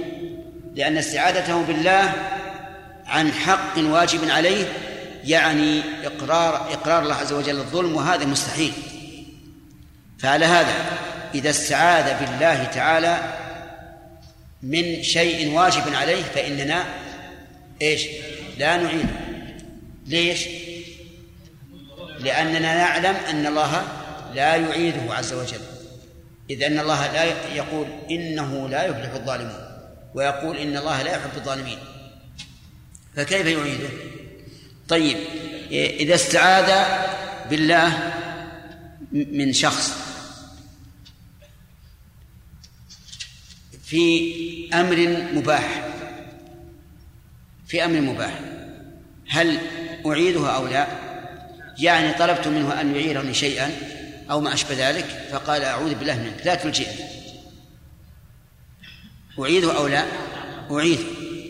[SPEAKER 1] لأن استعادته بالله عن حق واجب عليه يعني إقرار إقرار الله عز وجل الظلم وهذا مستحيل فعلى هذا إذا استعاذ بالله تعالى من شيء واجب عليه فإننا إيش؟ لا نعيده ليش؟ لأننا نعلم أن الله لا يعيده عز وجل. إذ أن الله لا يقول إنه لا يفلح الظالمون ويقول إن الله لا يحب الظالمين. فكيف يعيده؟ طيب إذا استعاذ بالله من شخص في أمر مباح في أمر مباح هل أعيدها أو لا؟ يعني طلبت منه أن يعيرني شيئا أو ما أشبه ذلك فقال أعوذ بالله منك لا تلجئني. أعيده أو لا؟ أعيده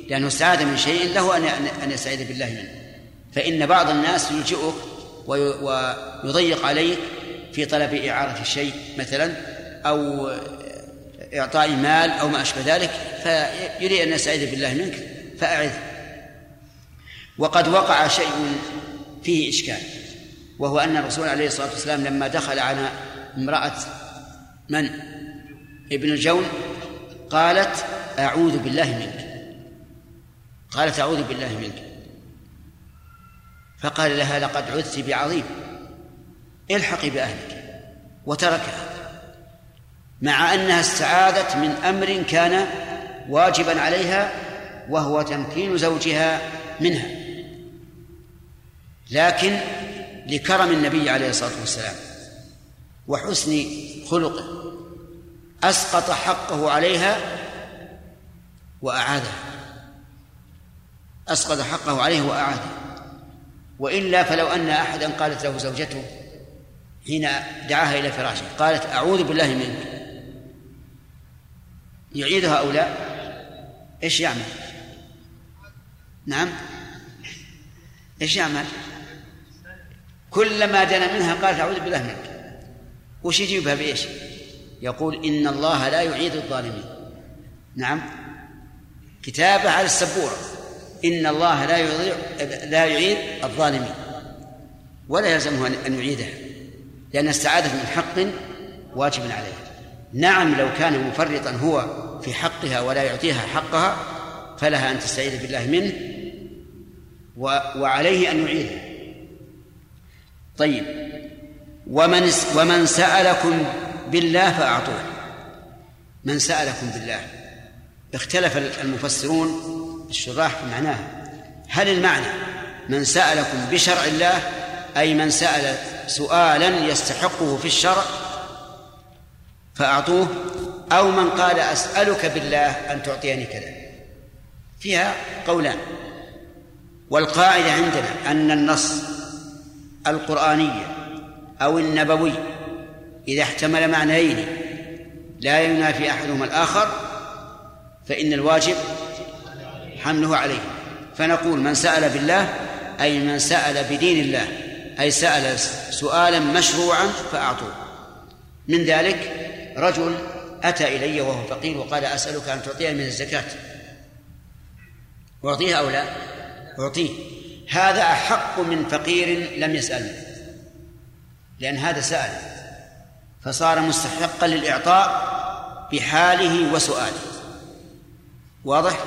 [SPEAKER 1] لأنه استعاذ من شيء له أن أن يستعيذ بالله منه. فإن بعض الناس يلجئك ويضيق عليك في طلب إعارة الشيء مثلا أو إعطاء مال أو ما أشبه ذلك فيريد أن يستعيذ بالله منك فأعذ. وقد وقع شيء فيه إشكال. وهو أن الرسول عليه الصلاة والسلام لما دخل على امرأة من؟ ابن الجون قالت أعوذ بالله منك. قالت أعوذ بالله منك. فقال لها لقد عذت بعظيم. الحقي بأهلك وتركها. مع أنها استعاذت من أمر كان واجبا عليها وهو تمكين زوجها منها. لكن لكرم النبي عليه الصلاة والسلام وحسن خلقه أسقط حقه عليها وأعاده. أسقط حقه عليه وأعاده. وإلا فلو أن أحدا قالت له زوجته حين دعاها إلى فراشه قالت أعوذ بالله منك. يعيدها أو لا؟ إيش يعمل؟ نعم. إيش يعمل؟ كلما دنا منها قالت أعوذ بالله منك. وش يجيبها بإيش؟ يقول إن الله لا يعيد الظالمين. نعم. كتابة على السبورة. إن الله لا يضيع لا يعيد الظالمين. ولا يلزمه أن يعيدها. لأن استعاذت من حق واجب عليها. نعم لو كان مفرطا هو في حقها ولا يعطيها حقها فلها أن تستعيذ بالله منه وعليه أن يعيدها طيب. ومن ومن سألكم بالله فأعطوه. من سألكم بالله. اختلف المفسرون الشراح في معناه هل المعنى من سألكم بشرع الله أي من سأل سؤالا يستحقه في الشرع فأعطوه أو من قال أسألك بالله أن تعطيني كذا؟ فيها قولان. والقاعدة عندنا أن النص القرآني أو النبوي إذا احتمل معنيين لا ينافي أحدهما الآخر فإن الواجب حمله عليه. فنقول من سأل بالله أي من سأل بدين الله أي سأل سؤالا مشروعا فأعطوه. من ذلك رجل أتى إلي وهو فقير وقال أسألك أن تعطيني من الزكاة. أعطيه أو لا؟ أعطيه. هذا أحق من فقير لم يسألني لأن هذا سأل فصار مستحقا للإعطاء بحاله وسؤاله. واضح؟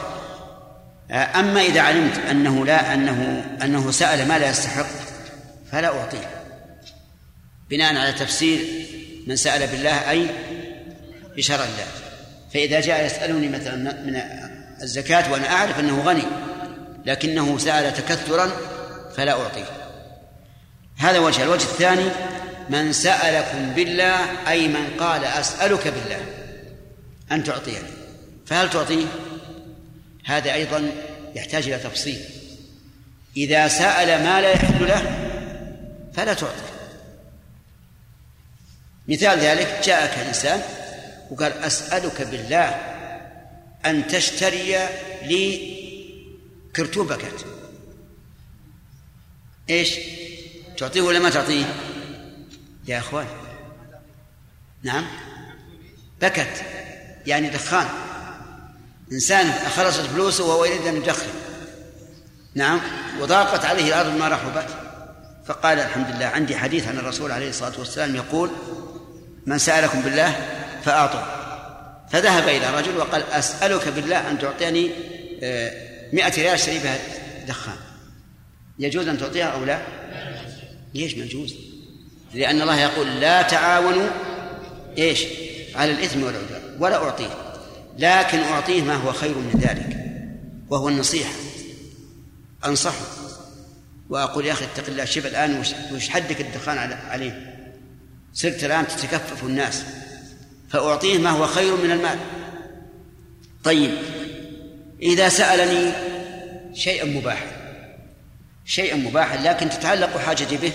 [SPEAKER 1] أما إذا علمت أنه لا أنه أنه سأل ما لا يستحق فلا أعطيه. بناء على تفسير من سأل بالله أي بشرع الله. فإذا جاء يسألني مثلا من الزكاة وأنا أعرف أنه غني لكنه سأل تكثرا فلا أعطيه. هذا وجه. الوجه الثاني من سألكم بالله أي من قال أسألك بالله أن تعطيني فهل تعطيه؟ هذا أيضا يحتاج إلى تفصيل. إذا سأل ما لا يحل له فلا تعطي مثال ذلك جاءك إنسان وقال أسألك بالله أن تشتري لي كرتون بكت. إيش؟ تعطيه ولا ما تعطيه؟ يا أخوان. نعم. بكت. يعني دخان. إنسان خلصت فلوسه وهو يريد أن يدخن. نعم. وضاقت عليه الأرض ما رحبت فقال الحمد لله. عندي حديث عن الرسول عليه الصلاة والسلام يقول من سألكم بالله فاعطوا فذهب إلى رجل وقال أسألك بالله أن تعطيني آه، مئة ريال اشتري بها دخان. يجوز أن تعطيها أو لا؟ ليش ما يجوز لأن الله يقول لا تعاونوا إيش؟ على الإثم والعدوان ولا أعطيه. لكن أعطيه ما هو خير من ذلك وهو النصيحة. أنصحه. وأقول يا أخي اتق الله شوف الآن وش حدك الدخان عليه. صرت الآن تتكفف الناس. فأعطيه ما هو خير من المال. طيب. إذا سألني شيئا مباحا شيئا مباحا لكن تتعلق حاجتي به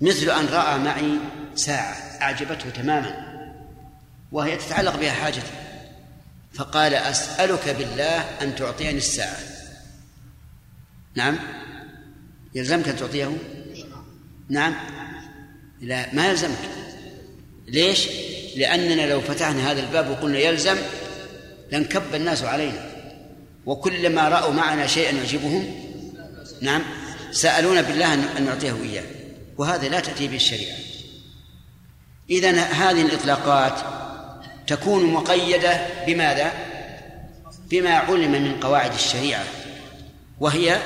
[SPEAKER 1] مثل أن رأى معي ساعة أعجبته تماما وهي تتعلق بها حاجتي فقال أسألك بالله أن تعطيني الساعة. نعم؟ يلزمك أن تعطيه؟ نعم. لا ما يلزمك. ليش؟ لأننا لو فتحنا هذا الباب وقلنا يلزم لانكب الناس علينا. وكلما رأوا معنا شيئا يعجبهم نعم سألونا بالله أن نعطيه إياه. وهذا لا تأتي به الشريعة. إذا هذه الإطلاقات تكون مقيدة بماذا؟ بما علم من قواعد الشريعة وهي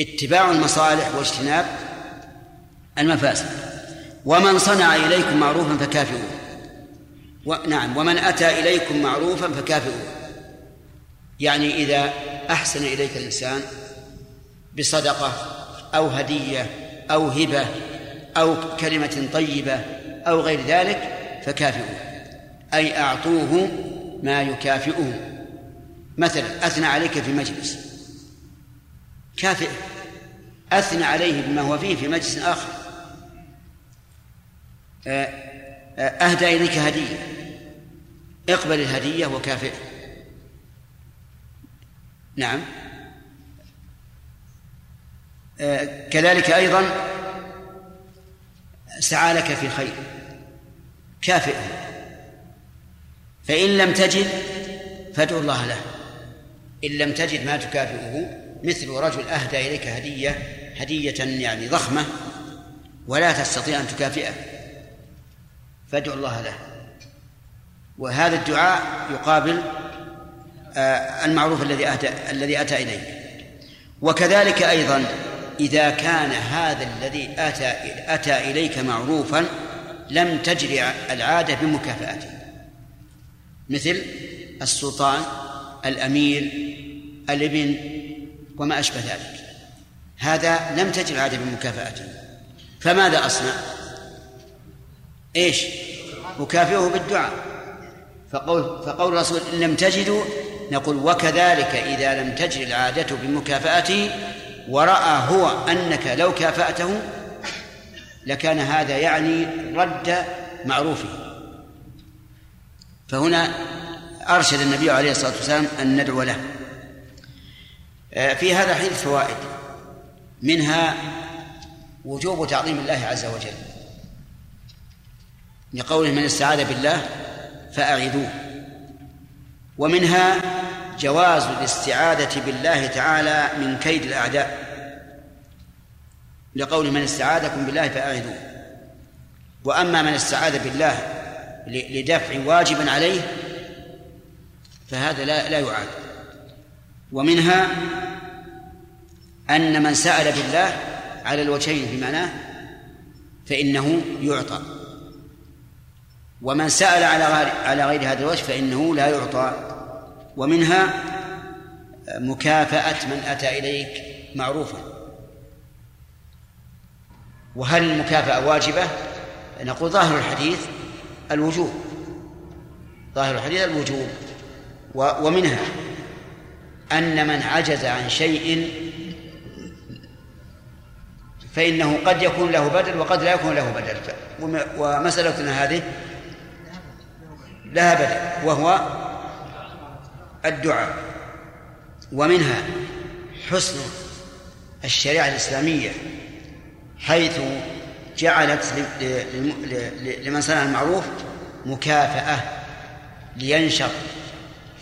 [SPEAKER 1] اتباع المصالح واجتناب المفاسد. ومن صنع إليكم معروفا فكافئوه. نعم ومن أتى إليكم معروفا فكافئوه. يعني إذا أحسن إليك الإنسان بصدقة أو هدية أو هبة أو كلمة طيبة أو غير ذلك فكافئوه. أي أعطوه ما يكافئه. مثلا أثنى عليك في مجلس. كافئ أثنى عليه بما هو فيه في مجلس آخر. آه، أهدى إليك هدية. اقبل الهدية وكافئه. نعم. آه، كذلك أيضا سعى لك في خير. كافئه. فإن لم تجد فادعو الله له. إن لم تجد ما تكافئه. مثل رجل أهدى إليك هدية هدية يعني ضخمة ولا تستطيع أن تكافئه. فادعو الله له. وهذا الدعاء يقابل آه، المعروف الذي أتى الذي أتى إليك وكذلك أيضا إذا كان هذا الذي أتى أتى إليك معروفا لم تجري العادة بمكافأته. مثل السلطان الأمير الابن وما أشبه ذلك. هذا لم تجري العادة بمكافأته. فماذا أصنع؟ إيش؟ أكافئه بالدعاء. فقول فقول الرسول إن لم تجدوا نقول وكذلك إذا لم تجري العادة بمكافأته ورأى هو أنك لو كافأته لكان هذا يعني رد معروفه. فهنا أرشد النبي عليه الصلاة والسلام أن ندعو له. آه، في هذا حديث فوائد. منها وجوب تعظيم الله عز وجل. لقوله من السعادة بالله فأعذوه. ومنها جواز الاستعاذة بالله تعالى من كيد الأعداء. لقول من استعاذكم بالله فأعذوه. وأما من استعاذ بالله لدفع واجب عليه فهذا لا لا يعاد. ومنها أن من سأل بالله على الوجهين في معناه فإنه يعطى. ومن سأل على غير على غير هذا الوجه فإنه لا يعطى. ومنها مكافأة من أتى إليك معروفا وهل المكافأة واجبة؟ نقول ظاهر الحديث الوجوب. ظاهر الحديث الوجوب. ومنها أن من عجز عن شيء فإنه قد يكون له بدل وقد لا يكون له بدل. ومسألتنا هذه لها بدل وهو الدعاء. ومنها حسن الشريعة الإسلامية حيث جعلت لمن صنع المعروف مكافأة لينشط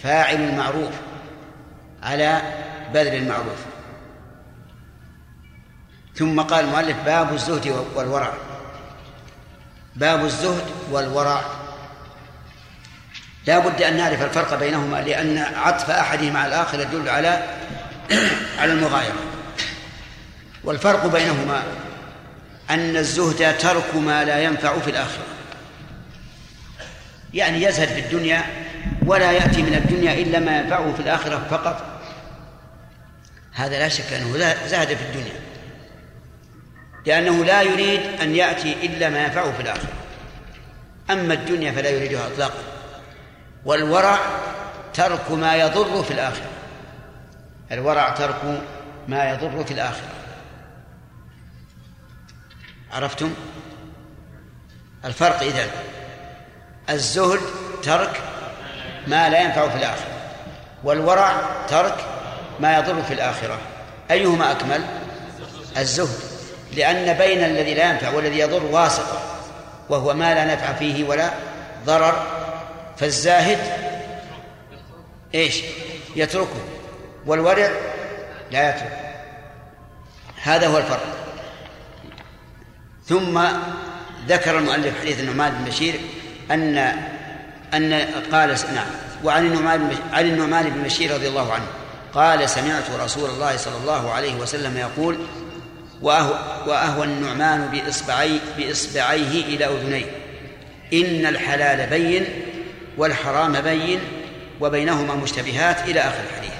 [SPEAKER 1] فاعل المعروف على بذل المعروف. ثم قال المؤلف باب الزهد والورع. باب الزهد والورع لا بد أن نعرف الفرق بينهما لأن عطف أحدهما على الآخر يدل على على المغايرة. والفرق بينهما أن الزهد ترك ما لا ينفع في الآخرة. يعني يزهد في الدنيا ولا يأتي من الدنيا إلا ما ينفعه في الآخرة فقط. هذا لا شك أنه زهد في الدنيا. لأنه لا يريد أن يأتي إلا ما ينفعه في الآخرة. أما الدنيا فلا يريدها إطلاقا. والورع ترك ما يضر في الآخرة. الورع ترك ما يضر في الآخرة. عرفتم؟ الفرق إذن الزهد ترك ما لا ينفع في الآخرة والورع ترك ما يضر في الآخرة. أيهما أكمل؟ الزهد لأن بين الذي لا ينفع والذي يضر واسطة وهو ما لا نفع فيه ولا ضرر فالزاهد إيش؟ يتركه. والورع لا يتركه هذا هو الفرق. ثم ذكر المؤلف حديث النعمان بن بشير أن أن قال نعم. وعن النعمان عن النعمان بن بشير رضي الله عنه. قال سمعت رسول الله صلى الله عليه وسلم يقول وأهوى النعمان بإصبعي بإصبعيه إلى أذنيه. إن الحلال بين والحرام بين وبينهما مشتبهات إلى آخر الحديث.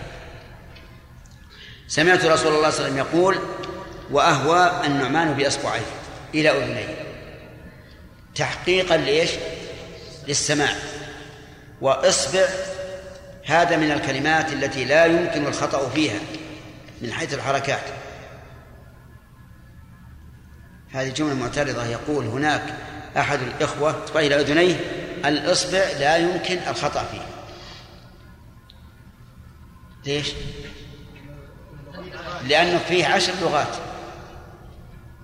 [SPEAKER 1] سمعت رسول الله صلى الله عليه وسلم يقول وأهوى النعمان بإصبعيه إلى أذنيه. تحقيقا لإيش؟ للسماع. وإصبع هذا من الكلمات التي لا يمكن الخطأ فيها من حيث الحركات. هذه جملة معترضة. يقول هناك أحد الإخوة إلى أذنيه الإصبع لا يمكن الخطأ فيه. ليش؟ لأنه فيه عشر لغات.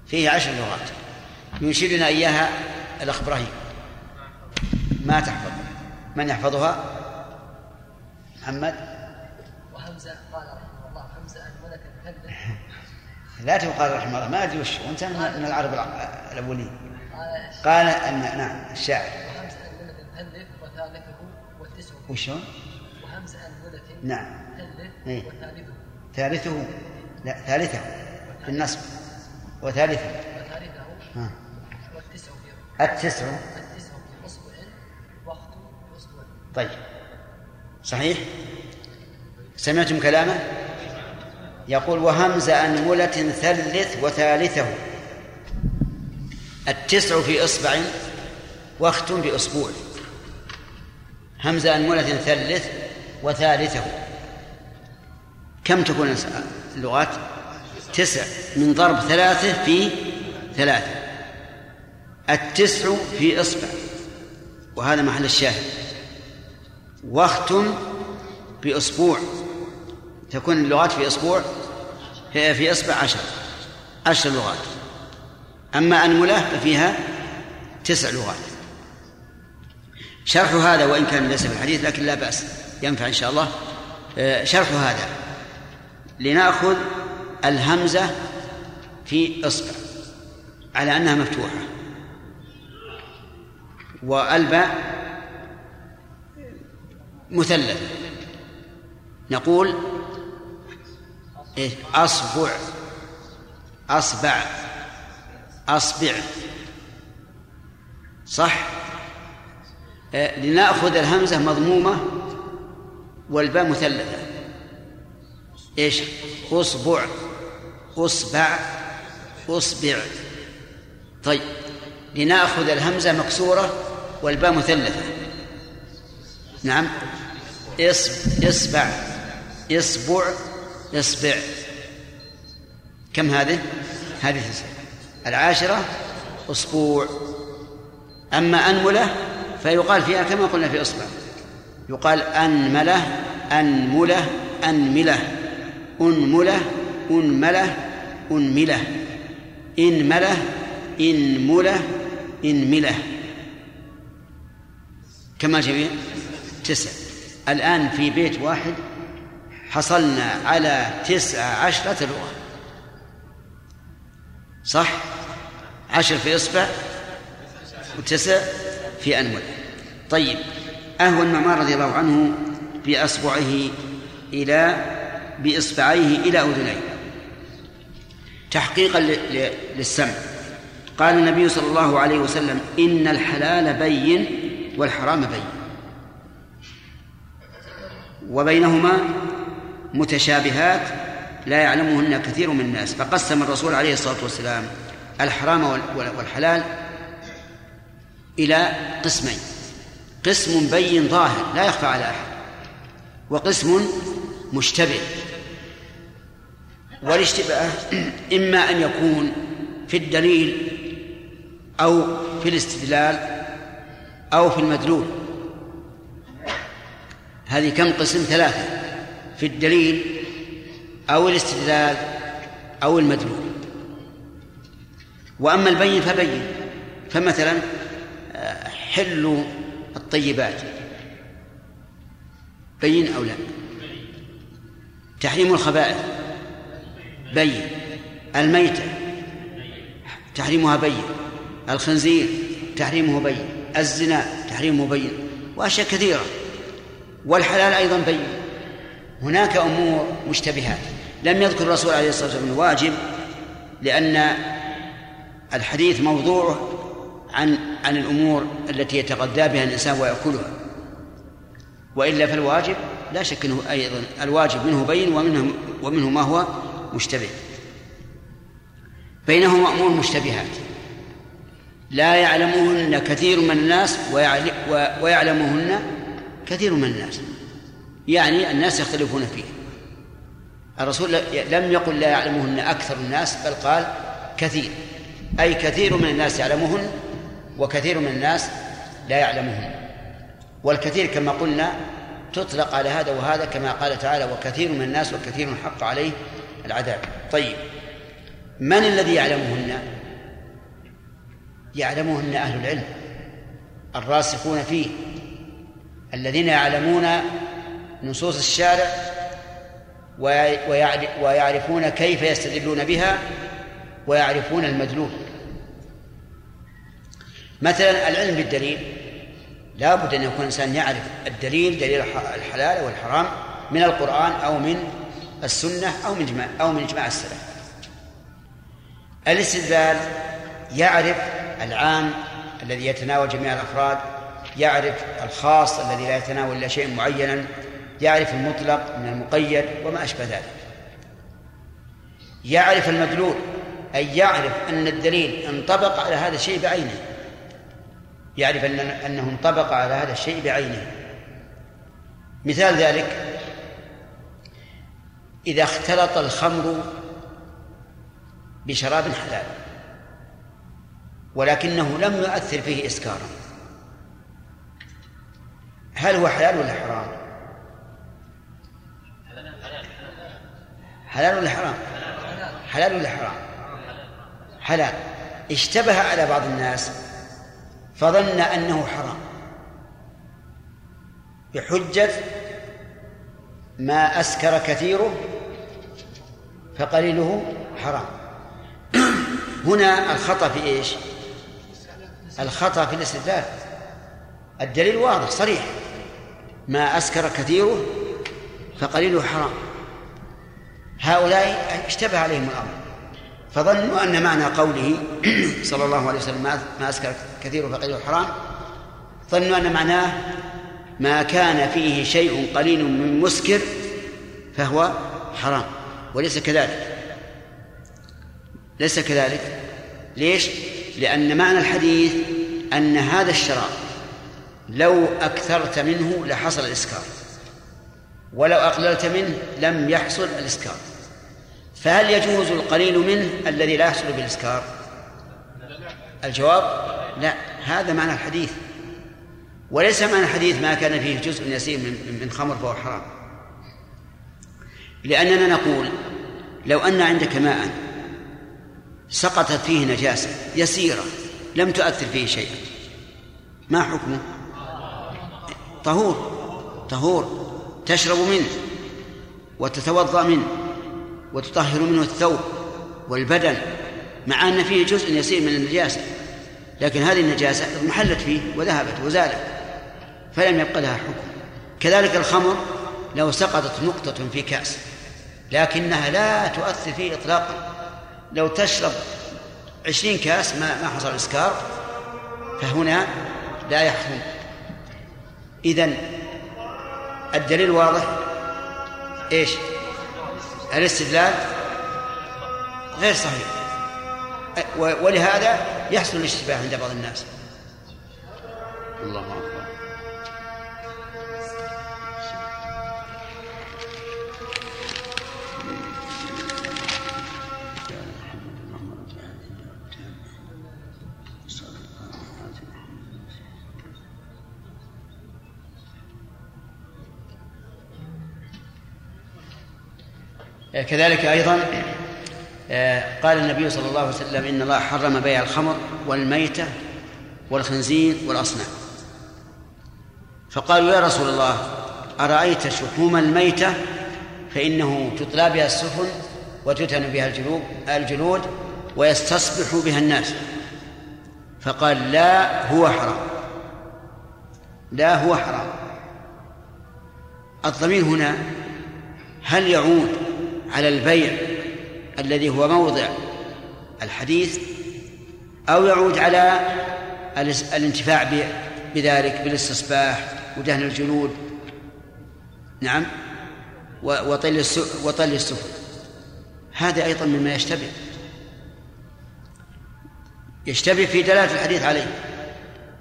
[SPEAKER 1] فيه عشر لغات. ينشدنا إياها الأخ إبراهيم ما تحفظ. من يحفظها؟ محمد؟
[SPEAKER 3] وهمزة قال رحمه الله. همزة الملك
[SPEAKER 1] لا تقال رحمه الله. ما أدري وش وانت من العرب الأولين. قال ان نعم الشاعر.
[SPEAKER 3] وثالثه والتسع
[SPEAKER 1] وشون؟
[SPEAKER 3] وهمزة الملك
[SPEAKER 1] نعم. إيه.
[SPEAKER 3] وثالثه.
[SPEAKER 1] ثالثه؟ لا ثالثه. في النصب. وثالثه.
[SPEAKER 3] وثالثه
[SPEAKER 1] ها.
[SPEAKER 3] والتسع في
[SPEAKER 1] التسع
[SPEAKER 3] التسع في أصبع وقت بأصبع
[SPEAKER 1] طيب. صحيح؟ سمعتم كلامه؟ يقول وهمز أنملة ثلث وثالثه. التسع في إصبع واختم بأسبوع. همز أنملة ثلث وثالثه. كم تكون اللغات؟ تسع. من ضرب ثلاثة في ثلاثة. التسع في إصبع. وهذا محل الشاهد. واختم بأسبوع. تكون اللغات في أسبوع؟ هي في إصبع عشر. عشر لغات. أما أنملة ففيها تسع لغات. شرح هذا وإن كان ليس في الحديث لكن لا بأس ينفع إن شاء الله. آه، شرح هذا. لنأخذ الهمزة في إصبع على أنها مفتوحة. والباء مثلثة نقول إيه؟ أصبع. أصبع. أصبع. صح؟ لنأخذ الهمزة مضمومة والباء مثلثة. إيش؟ أصبع. أصبع. أصبع. طيب. لنأخذ الهمزة مكسورة والباء مثلثة. نعم. إصب إصبع. إصبع. إصبع. كم هذه؟ هذه العاشرة أسبوع أما أنملة فيقال فيها كما قلنا في إصبع. يقال أنملة أنملة أنملة. أنملة أنملة أنملة. إنملة إنملة إنملة. كما جميع. تسع الآن في بيت واحد حصلنا على تسع عشرة لغة صح؟ عشر في إصبع وتسع في أنملة. طيب أهوى النعمان رضي الله عنه بأصبعه إلى بإصبعيه إلى أذنيه. تحقيقا للسمع. قال النبي صلى الله عليه وسلم إن الحلال بين والحرام بين. وبينهما متشابهات لا يعلمهن كثير من الناس. فقسم الرسول عليه الصلاة والسلام الحرام والحلال إلى قسمين. قسم بين ظاهر لا يخفى على أحد. وقسم مشتبه. والاشتباه إما أن يكون في الدليل أو في الاستدلال أو في المدلول. هذه كم قسم؟ ثلاثة. في الدليل أو الاستدلال أو المدلول. وأما البين فبين. فمثلا حل الطيبات. بين أو لا؟ تحريم الخبائث. بين. الميتة. تحريمها بين. الخنزير. تحريمه بين. الزنا. تحريمه بين. وأشياء كثيرة. والحلال أيضا بين. هناك أمور مشتبهات. لم يذكر الرسول عليه الصلاة والسلام الواجب لأن الحديث موضوع عن عن الأمور التي يتغذى بها الإنسان ويأكلها. وإلا فالواجب لا شك أنه أيضا الواجب منه بين ومنه ومنه ما هو مشتبه. بينهما أمور مشتبهات. لا يعلمهن كثير من الناس ويعلمهن كثير من الناس. يعني الناس يختلفون فيه. الرسول لم يقل لا يعلمهن أكثر الناس بل قال كثير. أي كثير من الناس يعلمهن وكثير من الناس لا يعلمهن. والكثير كما قلنا تطلق على هذا وهذا كما قال تعالى وكثير من الناس وكثير حق عليه العذاب. طيب من الذي يعلمهن؟ يعلمهن أهل العلم الراسخون فيه الذين يعلمون نصوص الشارع ويعرفون كيف يستدلون بها ويعرفون المدلول. مثلا العلم بالدليل. لا بد أن يكون الإنسان يعرف الدليل دليل الحلال والحرام من القرآن أو من السنة أو من جماع أو من إجماع السلف. الاستدلال يعرف العام الذي يتناول جميع الأفراد يعرف الخاص الذي لا يتناول إلا شيء معينا يعرف المطلق من المقيد وما أشبه ذلك. يعرف المدلول أي يعرف أن الدليل انطبق على هذا الشيء بعينه. يعرف أن أنه انطبق على هذا الشيء بعينه مثال ذلك إذا اختلط الخمر بشراب حلال ولكنه لم يؤثر فيه إسكارا هل هو حلال ولا حرام؟ حلال ولا حرام؟ حلال ولا حرام؟ حلال اشتبه على بعض الناس فظن أنه حرام. بحجة ما أسكر كثيره فقليله حرام. هنا الخطأ في إيش؟ الخطأ في الاستدلال. الدليل واضح صريح. ما أسكر كثيره فقليله حرام. هؤلاء اشتبه عليهم الأمر. فظنوا أن معنى قوله صلى الله عليه وسلم ما أسكر كثير فقليله حرام ظنوا أن معناه ما كان فيه شيء قليل من مسكر فهو حرام وليس كذلك. ليس كذلك. ليش؟ لأن معنى الحديث أن هذا الشراب لو أكثرت منه لحصل الإسكار ولو أقللت منه لم يحصل الإسكار. فهل يجوز القليل منه الذي لا يحصل بالإسكار؟ الجواب لا هذا معنى الحديث. وليس معنى الحديث ما كان فيه جزء يسير من من خمر فهو حرام. لأننا نقول لو أن عندك ماء سقطت فيه نجاسة يسيرة لم تؤثر فيه شيئا ما حكمه؟ طهور طهور تشرب منه وتتوضأ منه. وتطهر منه الثوب والبدن مع أن فيه جزء يسير من النجاسة. لكن هذه النجاسة محلت فيه وذهبت وزالت فلم يبق لها حكم. كذلك الخمر لو سقطت نقطة في كأس لكنها لا تؤثر فيه إطلاقا. لو تشرب عشرين كأس ما ما حصل إسكار فهنا لا يحرم إذن الدليل واضح؟ إيش؟ الاستدلال غير صحيح. ولهذا يحصل الاشتباه عند بعض الناس. الله أكبر. كذلك أيضا آه، قال النبي صلى الله عليه وسلم إن الله حرم بيع الخمر والميتة والخنزير والأصنام. فقالوا يا رسول الله أرأيت شحوم الميتة؟ فإنه تطلى بها السفن وتتن بها الجلود الجلود ويستصبح بها الناس. فقال لا هو حرام. لا هو حرام. الضمير هنا هل يعود على البيع الذي هو موضع الحديث أو يعود على الانتفاع بذلك بالاستصباح ودهن الجلود نعم. وطل وطل السفن. هذا أيضا مما يشتبه. يشتبه في دلالة الحديث عليه.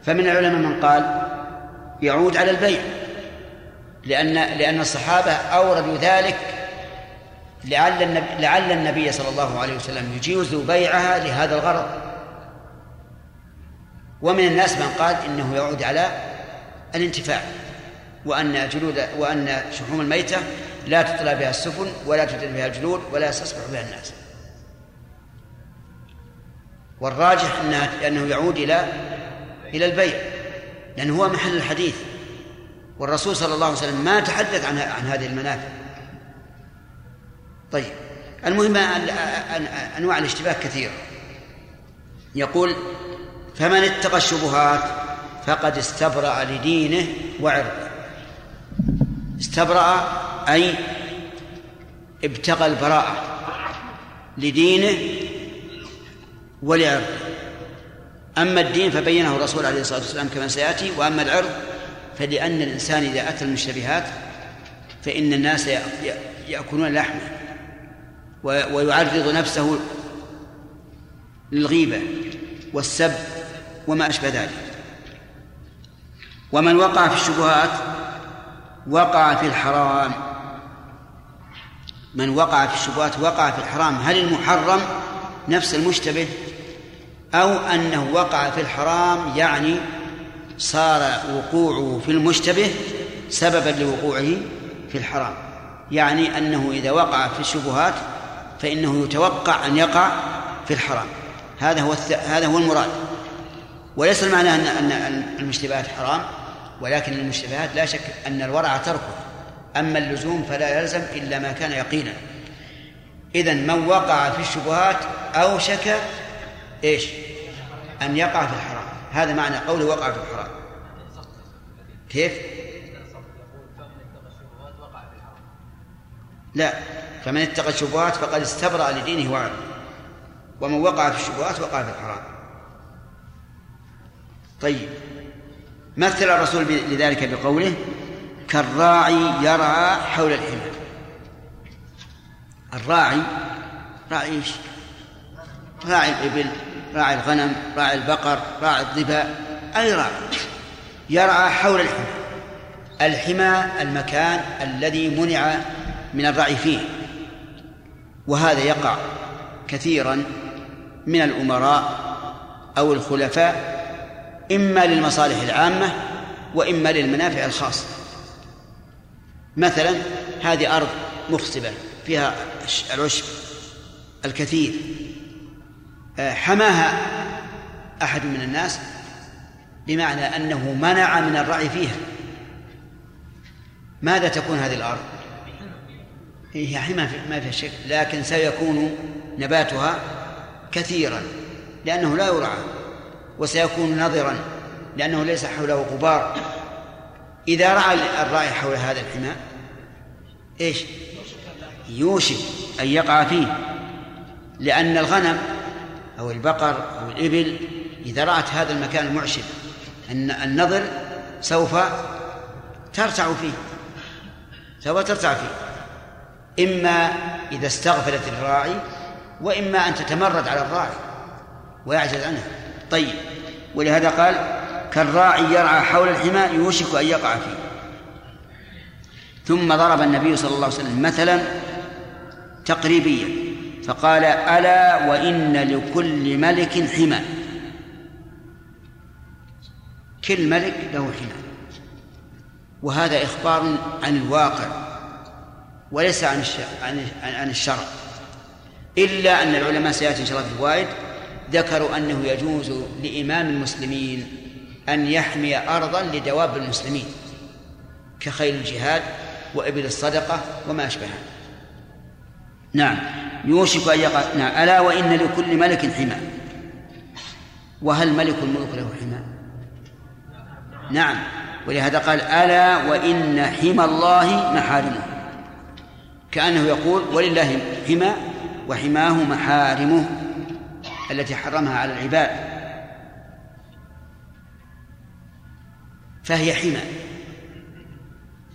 [SPEAKER 1] فمن العلماء من قال يعود على البيع لأن لأن الصحابة أوردوا ذلك لعل النبي, لعل النبي صلى الله عليه وسلم يجيز بيعها لهذا الغرض. ومن الناس من قال إنه يعود على الانتفاع وأن جلود وأن شحوم الميتة لا تطلى بها السفن ولا تدل بها الجلود ولا يستصبح بها الناس. والراجح إنها أنه يعود إلى إلى البيع لأنه هو محل الحديث. والرسول صلى الله عليه وسلم ما تحدث عن عن هذه المنافع. طيب. المهم أنواع الاشتباه كثيرة. يقول فمن اتقى الشبهات فقد استبرأ لدينه وعرضه. استبرأ أي ابتغى البراءة لدينه ولعرضه. أما الدين فبينه الرسول عليه الصلاة والسلام كما سيأتي وأما العرض فلأن الإنسان إذا أتى المشتبهات فإن الناس يأكلون لحمه. ويعرض نفسه للغيبة والسب وما أشبه ذلك. ومن وقع في الشبهات وقع في الحرام. من وقع في الشبهات وقع في الحرام هل المحرم نفس المشتبه أو أنه وقع في الحرام يعني صار وقوعه في المشتبه سببا لوقوعه في الحرام؟ يعني أنه إذا وقع في الشبهات فإنه يتوقع أن يقع في الحرام. هذا هو هذا هو المراد. وليس المعنى أن أن المشتبهات حرام ولكن المشتبهات لا شك أن الورع تركه. أما اللزوم فلا يلزم إلا ما كان يقينا. إذا من وقع في الشبهات أوشك إيش؟ أن يقع في الحرام. هذا معنى قوله وقع في الحرام. كيف؟ لا. فمن اتقى الشبهات فقد استبرأ لدينه وعرضه ومن وقع في الشبهات وقع في الحرام. طيب. مثل الرسول لذلك بقوله كالراعي يرعى حول الحمى الراعي راعي إيش؟ راعي الإبل راعي الغنم راعي البقر راعي الظباء أي راعي. يرعى حول الحمى الحمى المكان الذي منع من الرعي فيه. وهذا يقع كثيرا من الأمراء أو الخلفاء إما للمصالح العامة وإما للمنافع الخاصة مثلا هذه أرض مخصبة فيها العشب الكثير. آه، حماها أحد من الناس بمعنى أنه منع من الرعي فيها. ماذا تكون هذه الأرض؟ هي حمى ما فيها شك. لكن سيكون نباتها كثيرا لأنه لا يرعى وسيكون نظرا لأنه ليس حوله غبار. إذا رعى الراعي حول هذا الحمى إيش؟ يوشك أن يقع فيه. لأن الغنم أو البقر أو الإبل إذا رأت هذا المكان المعشب أن النظر سوف ترتع فيه سوف ترتع فيه. إما إذا استغفلت الراعي وإما أن تتمرد على الراعي ويعجز عنها. طيب ولهذا قال كالراعي يرعى حول الحمى يوشك أن يقع فيه. ثم ضرب النبي صلى الله عليه وسلم مثلا تقريبيا فقال ألا وإن لكل ملك حمى. كل ملك له حمى. وهذا إخبار عن الواقع. وليس عن عن عن الشرع. إلا أن العلماء سيأتي إن شاء الله في الفوائد ذكروا أنه يجوز لإمام المسلمين أن يحمي أرضا لدواب المسلمين كخيل الجهاد وإبل الصدقة وما أشبهها. نعم. يوشك أن يقع نعم. ألا وإن لكل ملك حمى. وهل ملك الملوك له حمى؟ نعم. ولهذا قال ألا وإن حمى الله محارمه. كأنه يقول ولله حمى وحماه محارمه التي حرمها على العباد. فهي حمى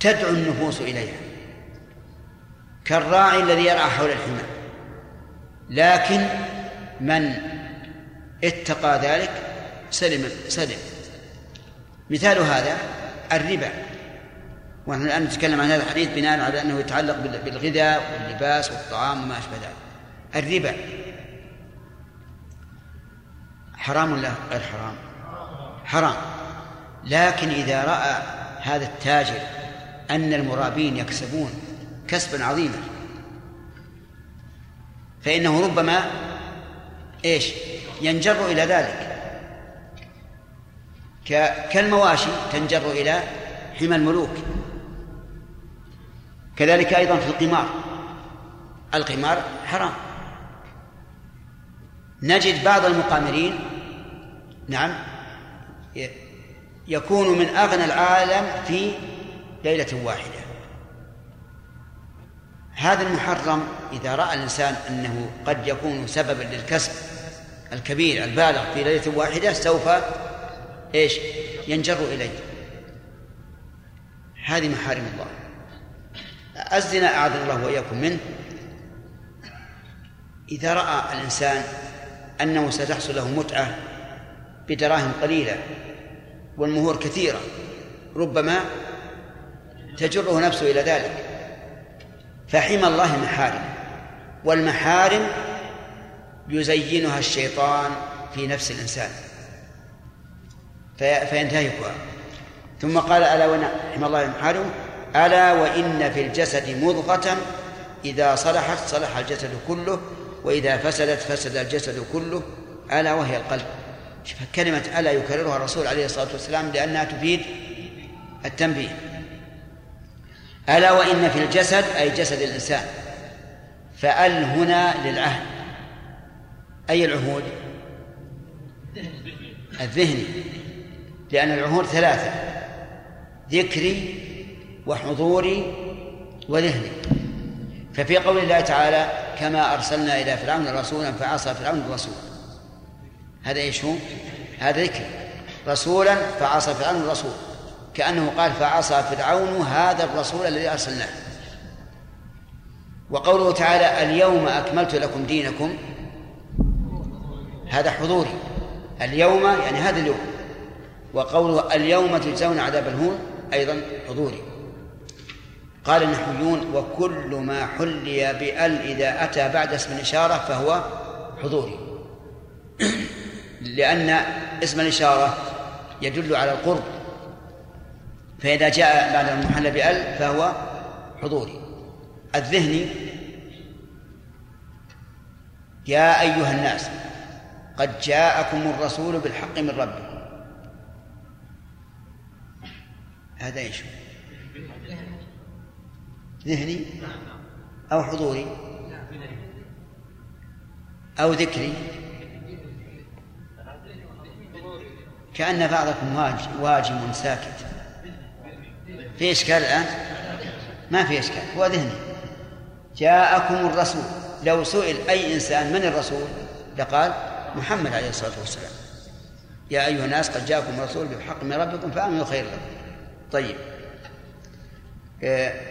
[SPEAKER 1] تدعو النفوس إليها. كالراعي الذي يرعى حول الحمى. لكن من اتقى ذلك سلم سلم. مثال هذا الربا. ونحن الآن نتكلم عن هذا الحديث بناء على أنه يتعلق بالغذاء واللباس والطعام وما أشبه ذلك. الربا. حرام ولا غير حرام؟ حرام. لكن إذا رأى هذا التاجر أن المرابين يكسبون كسبا عظيما فإنه ربما إيش؟ ينجر إلى ذلك. كالمواشي تنجر إلى حمى الملوك. كذلك أيضا في القمار. القمار حرام. نجد بعض المقامرين نعم يكون من أغنى العالم في ليلة واحدة. هذا المحرم إذا رأى الإنسان أنه قد يكون سببا للكسب الكبير البالغ في ليلة واحدة سوف إيش؟ ينجر إليه. هذه محارم الله. الزنا أعاذنا الله وإياكم منه. إذا رأى الإنسان أنه ستحصل له متعة بدراهم قليلة والمهور كثيرة ربما تجره نفسه إلى ذلك. فحمى الله محارم والمحارم يزينها الشيطان في نفس الإنسان. فينتهكها. ثم قال ألا وإن حمى الله محارم ألا وإن في الجسد مضغة إذا صلحت صلح الجسد كله وإذا فسدت فسد الجسد كله ألا وهي القلب. كلمة ألا يكررها الرسول عليه الصلاة والسلام لأنها تفيد التنبيه. ألا وإن في الجسد أي جسد الإنسان فأل هنا للعهد. أي العهود؟ الذهني لأن العهود ثلاثة ذكري وحضوري وذهني. ففي قول الله تعالى كما أرسلنا إلى فرعون رسولا فعصى فرعون الرسول. هذا إيش هو؟ هذا ذكر. رسولا فعصى فرعون الرسول. كأنه قال فعصى فرعون هذا الرسول الذي أرسلناه. وقوله تعالى اليوم أكملت لكم دينكم. هذا حضوري. اليوم يعني هذا اليوم. وقوله اليوم تجزون عذاب الهون أيضا حضوري. قال النحويون وكل ما حلي بأل إذا أتى بعد اسم الإشارة فهو حضوري. لأن اسم الإشارة يدل على القرب. فإذا جاء بعد المحل بأل فهو حضوري. الذهني يا أيها الناس قد جاءكم الرسول بالحق من ربكم هذا إيش ذهني أو حضوري أو ذكري. كأن بعضكم واجم ساكت. في إشكال الآن؟ ما في إشكال. هو ذهني. جاءكم الرسول. لو سئل أي إنسان من الرسول؟ لقال محمد عليه الصلاة والسلام. يا أيها الناس قد جاءكم رسول بالحق من ربكم فآمنوا خير لكم. طيب. آه،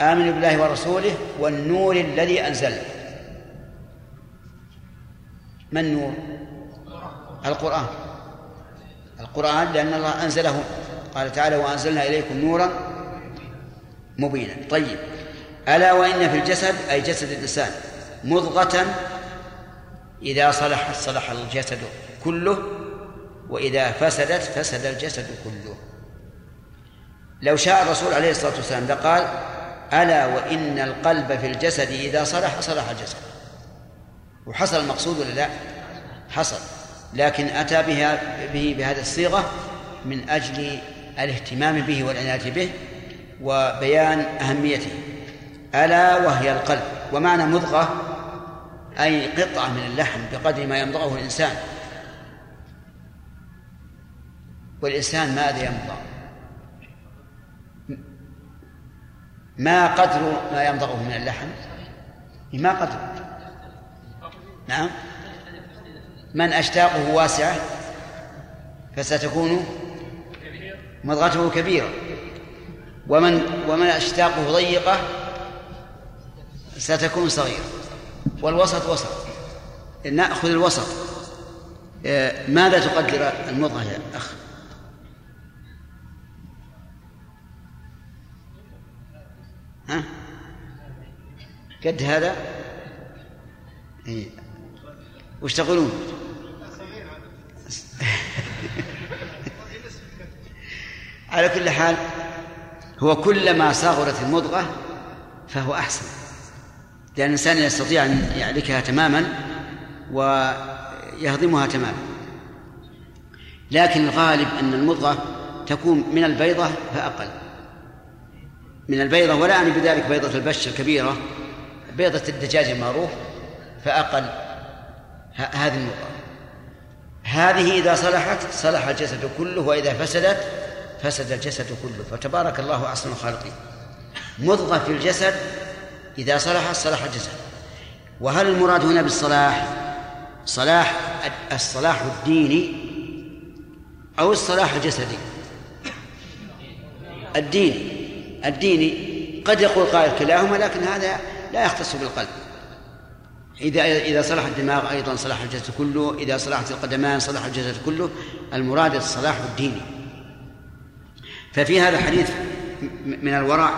[SPEAKER 1] آمنوا بالله ورسوله والنور الذي أنزلنا ما النور؟ القرآن. القرآن لأن الله أنزله. قال تعالى وأنزلنا إليكم نورا مبينا. طيب. ألا وإن في الجسد أي جسد الإنسان مضغة إذا صلحت صلح الجسد كله وإذا فسدت فسد الجسد كله. لو شاء الرسول عليه الصلاة والسلام لقال ألا وإن القلب في الجسد إذا صلح صلح الجسد. وحصل المقصود ولا لا؟ حصل. لكن أتى بها به بهذه الصيغة من أجل الاهتمام به والعناية به وبيان أهميته. ألا وهي القلب. ومعنى مضغة أي قطعة من اللحم بقدر ما يمضغه الإنسان. والإنسان ماذا يمضغ؟ ما قدر ما يمضغه من اللحم؟ ما قدر. نعم. من أشتاقه واسعة فستكون مضغته كبيرة. ومن ومن أشتاقه ضيقة ستكون صغيرة. والوسط وسط. نأخذ الوسط. آه، ماذا تقدر المضغة يا أخ ها؟ قد هذا؟ إيه. وش تقولون؟ على كل حال هو كلما صغرت المضغة فهو أحسن. لأن الإنسان يستطيع أن يعلكها تماما ويهضمها تماما. لكن الغالب أن المضغة تكون من البيضة فأقل. من البيضة ولا أعني بذلك بيضة البش الكبيرة بيضة الدجاج المعروف فأقل. هذه المضغة هذه إذا صلحت صلح الجسد كله وإذا فسدت فسد الجسد كله. فتبارك الله أحسن الخالقين. مضغة في الجسد إذا صلح صلح الجسد. وهل المراد هنا بالصلاح؟ صلاح الصلاح الديني أو الصلاح الجسدي؟ الديني. الديني قد يقول قائل كلاهما لكن هذا لا يختص بالقلب. إذا إذا صلح الدماغ أيضا صلح الجسد كله إذا صلحت القدمان صلح الجسد كله المراد الصلاح الديني ففي هذا الحديث من الورع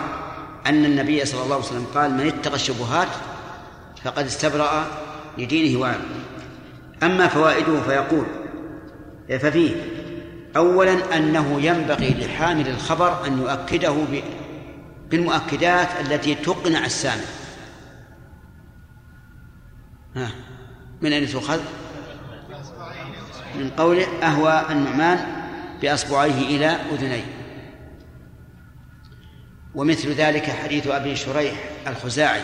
[SPEAKER 1] أن النبي صلى الله عليه وسلم قال من اتقى الشبهات فقد استبرأ لدينه وعرضه. أما فوائده فيقول ففيه أولا أنه ينبغي لحامل الخبر أن يؤكده بالمؤكدات التي تقنع السامع ها من أين تؤخذ؟ من قوله أهوى النعمان بأصبعيه إلى أذنيه ومثل ذلك حديث أبي شريح الخزاعي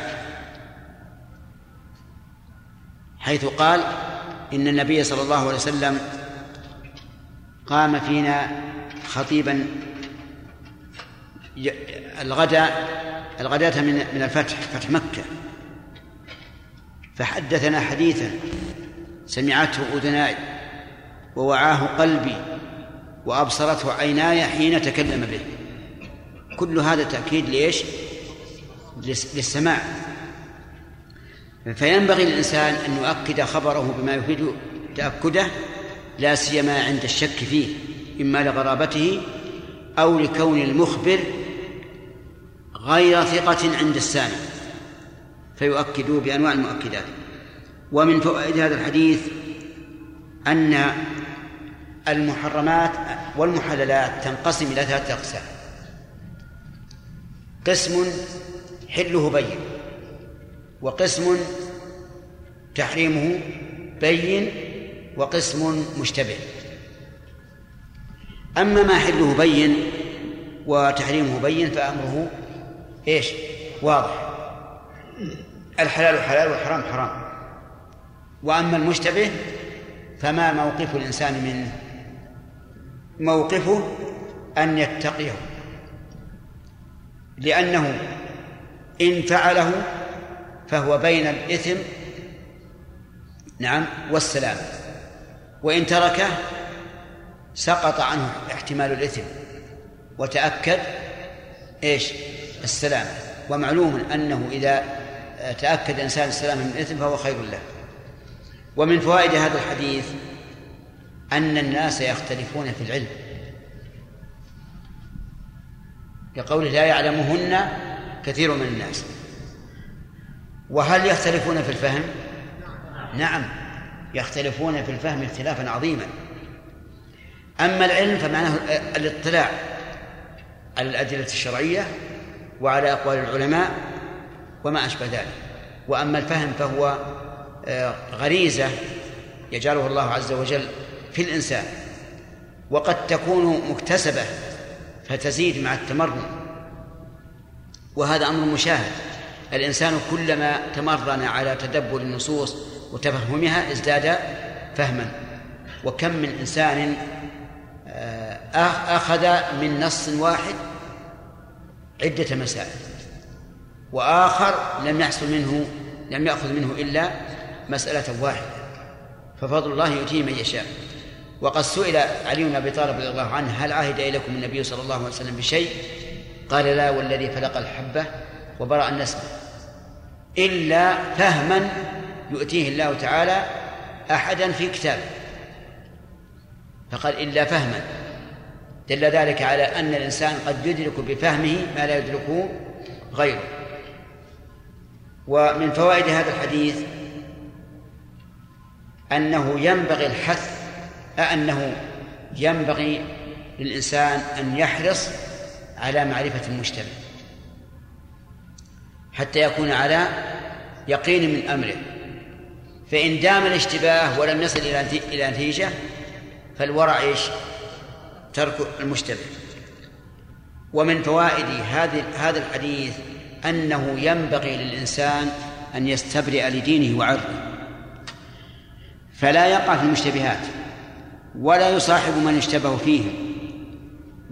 [SPEAKER 1] حيث قال إن النبي صلى الله عليه وسلم قام فينا خطيبا الغداء الغداة من من الفتح فتح مكة. فحدثنا حديثا سمعته أذناي ووعاه قلبي وأبصرته عيناي حين تكلم به. كل هذا تأكيد ليش؟ للس- للسماع. فينبغي للإنسان أن يؤكد خبره بما يفيد تأكده لا سيما عند الشك فيه إما لغرابته أو لكون المخبر غير ثقة عند السامع فيؤكد بأنواع المؤكدات. ومن فوائد هذا الحديث أن المحرمات والمحللات تنقسم إلى ثلاثة أقسام. قسم حله بين وقسم تحريمه بين وقسم مشتبه. أما ما حله بين وتحريمه بين فأمره إيش؟ واضح. الحلال حلال والحرام حرام. وأما المشتبه فما موقف الإنسان منه موقفه أن يتقيه. لأنه إن فعله فهو بين الإثم نعم والسلام. وإن تركه سقط عنه احتمال الإثم. وتأكد إيش؟ السلامة. ومعلوم أنه إذا تأكد إنسان السلامة من الإثم فهو خير له. ومن فوائد هذا الحديث أن الناس يختلفون في العلم. لقوله لا يعلمهن كثير من الناس. وهل يختلفون في الفهم؟ نعم يختلفون في الفهم اختلافا عظيما. أما العلم فمعناه الاطلاع على الأدلة الشرعية وعلى أقوال العلماء وما أشبه ذلك. وأما الفهم فهو آه، غريزة يجعله الله عز وجل في الإنسان وقد تكون مكتسبة فتزيد مع التمرن. وهذا أمر مشاهد. الإنسان كلما تمرن على تدبر النصوص وتفهمها ازداد فهما. وكم من إنسان آه، أخذ من نص واحد عدة مسائل. وآخر لم يحصل منه لم يأخذ منه إلا مسألة واحدة. ففضل الله يؤتيه من يشاء. وقد سئل علي بن أبي طالب رضي الله عنه هل عهد إليكم النبي صلى الله عليه وسلم بشيء؟ قال لا والذي فلق الحبة وبرأ النسمة إلا فهما يؤتيه الله تعالى أحدا في كتابه. فقال إلا فهما. دل ذلك على أن الإنسان قد يدرك بفهمه ما لا يدركه غيره ومن فوائد هذا الحديث أنه ينبغي الحث أنه ينبغي للإنسان أن يحرص على معرفة المجتمع حتى يكون على يقين من أمره فإن دام الاشتباه ولم يصل إلى إلى نتيجة فالورع إيش؟ ترك المشتبه. ومن فوائد هذه هذا الحديث أنه ينبغي للإنسان أن يستبرئ لدينه وعرضه. فلا يقع في المشتبهات. ولا يصاحب من يشتبه فيه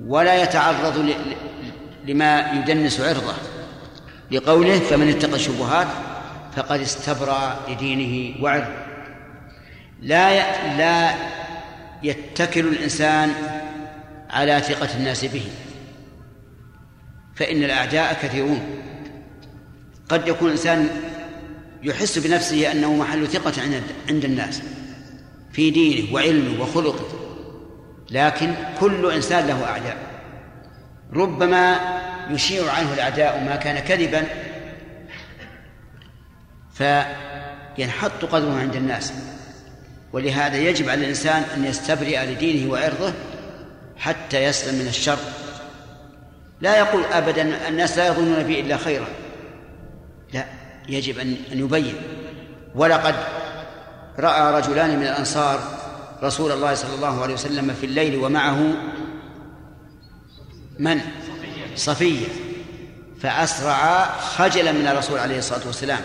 [SPEAKER 1] ولا يتعرض لما يدنس عرضه. لقوله فمن اتقى الشبهات فقد استبرأ لدينه وعرضه. لا لا يتكل الإنسان على ثقة الناس به. فإن الأعداء كثيرون. قد يكون الإنسان يحس بنفسه أنه محل ثقة عند الناس في دينه وعلمه وخلقه. لكن كل إنسان له أعداء. ربما يشيع عنه الأعداء ما كان كذبا فينحط قدره عند الناس. ولهذا يجب على الإنسان أن يستبرئ لدينه وعرضه حتى يسلم من الشر. لا يقول أبدا الناس لا يظنون بي إلا خيرا. لا يجب أن يبين. ولقد رأى رجلان من الأنصار رسول الله صلى الله عليه وسلم في الليل ومعه من؟ صفية. فأسرعا خجلا من الرسول عليه الصلاة والسلام.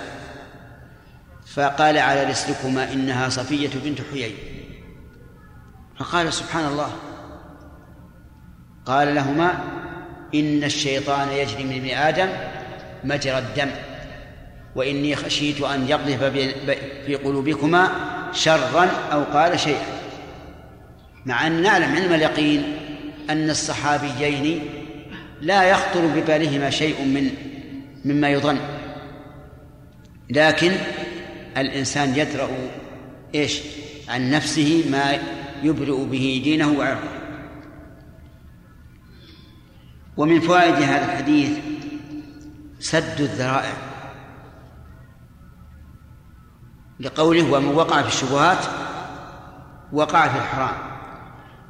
[SPEAKER 1] فقال على رسلكما إنها صفية بنت حيي. فقال سبحان الله. قال لهما إن الشيطان يجري من ابن آدم مجرى الدم وإني خشيت أن يقذف في قلوبكما شرا أو قال شيئا. مع أن نعلم علم اليقين أن الصحابيين لا يخطر ببالهما شيء من مما يظن. لكن الإنسان يدرأ إيش؟ عن نفسه ما يبرئ به دينه وعرضه. ومن فوائد هذا الحديث سد الذرائع لقوله ومن وقع في الشبهات وقع في الحرام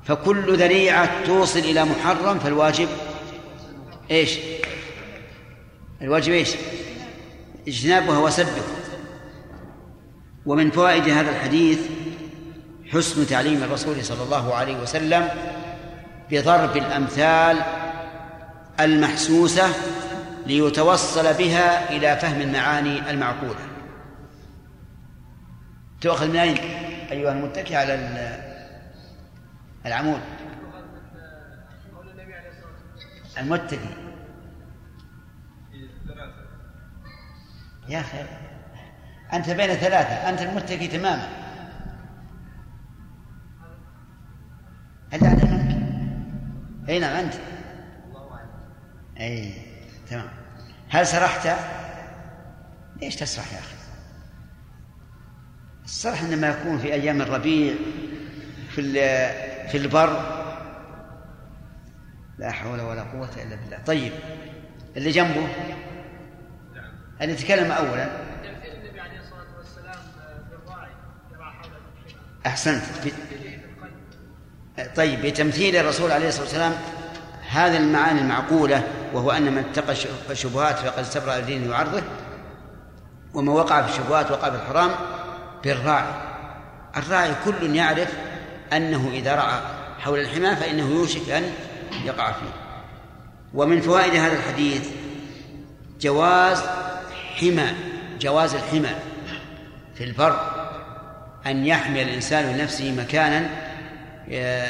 [SPEAKER 1] فكل ذريعة توصل إلى محرم فالواجب إيش؟ الواجب إيش؟ اجتنابها وسده ومن فوائد هذا الحديث حسن تعليم الرسول صلى الله عليه وسلم بضرب الأمثال المحسوسة ليتوصل بها إلى فهم المعاني المعقولة. تؤخذ من أين؟ أيها المتكئ على العمود. المتكئ. يا أخي أنت بين ثلاثة. أنت المتكئ تماما. هل منك أي نعم أنت. أي تمام. هل سرحت؟ ليش تسرح يا أخي؟ السرح إنما يكون في أيام الربيع في في البر. لا حول ولا قوة إلا بالله. طيب اللي جنبه؟ اللي تكلم أولا؟ أحسنت. طيب بتمثيل الرسول عليه الصلاة والسلام هذه المعاني المعقولة وهو أن من اتقى الشبهات فقد استبرأ دينه وعرضه وما وقع في الشبهات وقع في الحرام بالراعي. الراعي كل يعرف أنه إذا رعى حول الحمى فإنه يوشك أن يقع فيه. ومن فوائد هذا الحديث جواز حمى جواز الحمى في البر أن يحمي الإنسان لنفسه مكانا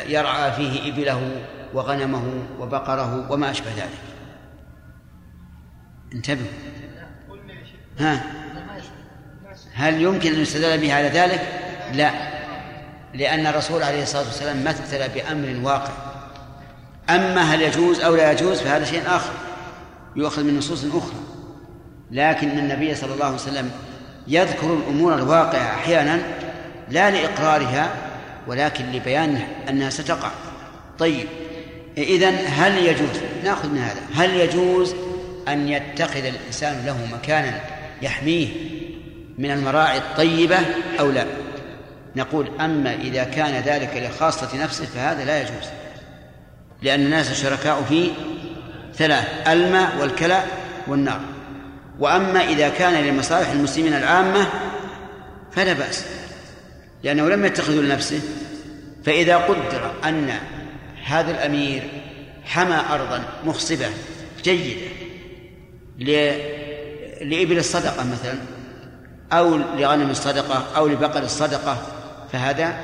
[SPEAKER 1] يرعى فيه إبله وغنمه وبقره وما أشبه ذلك. انتبهوا. ها؟ هل يمكن أن يستدل به على ذلك؟ لا. لأن الرسول عليه الصلاة والسلام مثل بأمر واقع. أما هل يجوز أو لا يجوز فهذا شيء آخر. يؤخذ من نصوص أخرى. لكن النبي صلى الله عليه وسلم يذكر الأمور الواقعة أحيانا لا لإقرارها ولكن لبيان أنها ستقع. طيب. إذن هل يجوز؟ نأخذ من هذا. هل يجوز أن يتخذ الإنسان له مكانا يحميه من المراعي الطيبة أو لا. نقول أما إذا كان ذلك لخاصة نفسه فهذا لا يجوز لأن الناس شركاء في ثلاث الماء والكلى والنار. وأما إذا كان لمصالح المسلمين العامة فلا بأس لأنه لم يتخذه لنفسه. فإذا قدر أن هذا الأمير حمى أرضا مخصبة جيدة لإبل الصدقة مثلا أو لغنم الصدقة أو لبقر الصدقة فهذا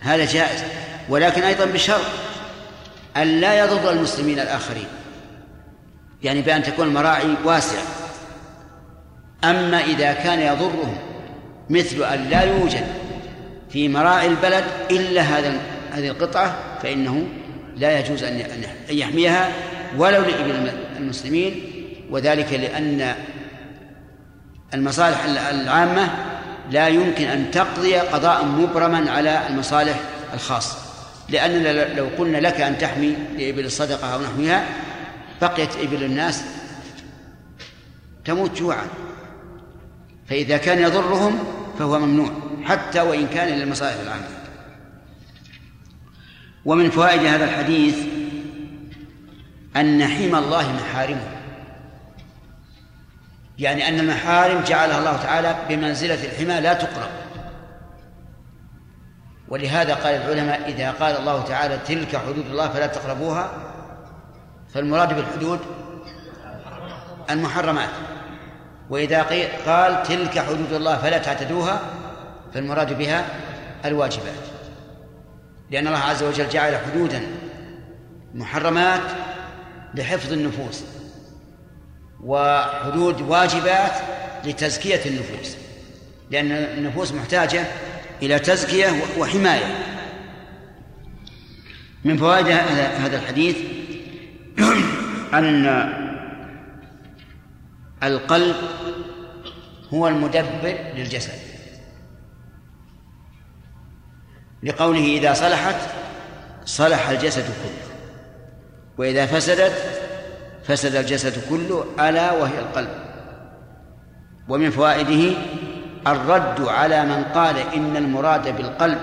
[SPEAKER 1] هذا جائز. ولكن أيضا بشرط أن لا يضر المسلمين الآخرين. يعني بأن تكون المراعي واسعة. أما إذا كان يضرهم مثل أن لا يوجد في مراعي البلد إلا هذا هذه القطعة فإنه لا يجوز أن يحميها ولو لإبل المسلمين وذلك لأن المصالح العامة لا يمكن أن تقضي قضاء مبرما على المصالح الخاصة. لأننا لو قلنا لك أن تحمي لإبل الصدقة أو نحوها بقيت إبل الناس تموت جوعا. فإذا كان يضرهم فهو ممنوع حتى وإن كان للمصالح العامة. ومن فوائد هذا الحديث أن حمى الله محارمه. يعني أن المحارم جعلها الله تعالى بمنزلة الحمى لا تقرب. ولهذا قال العلماء إذا قال الله تعالى تلك حدود الله فلا تقربوها فالمراد بالحدود المحرمات. وإذا قال تلك حدود الله فلا تعتدوها فالمراد بها الواجبات. لأن الله عز وجل جعل حدودا محرمات لحفظ النفوس وحدود واجبات لتزكية النفوس لأن النفوس محتاجة إلى تزكية وحماية. من فوائد هذا الحديث أن القلب هو المدبر للجسد. لقوله إذا صلحت صلح الجسد كله. وإذا فسدت فسد الجسد كله ألا وهي القلب. ومن فوائده الرد على من قال إن المراد بالقلب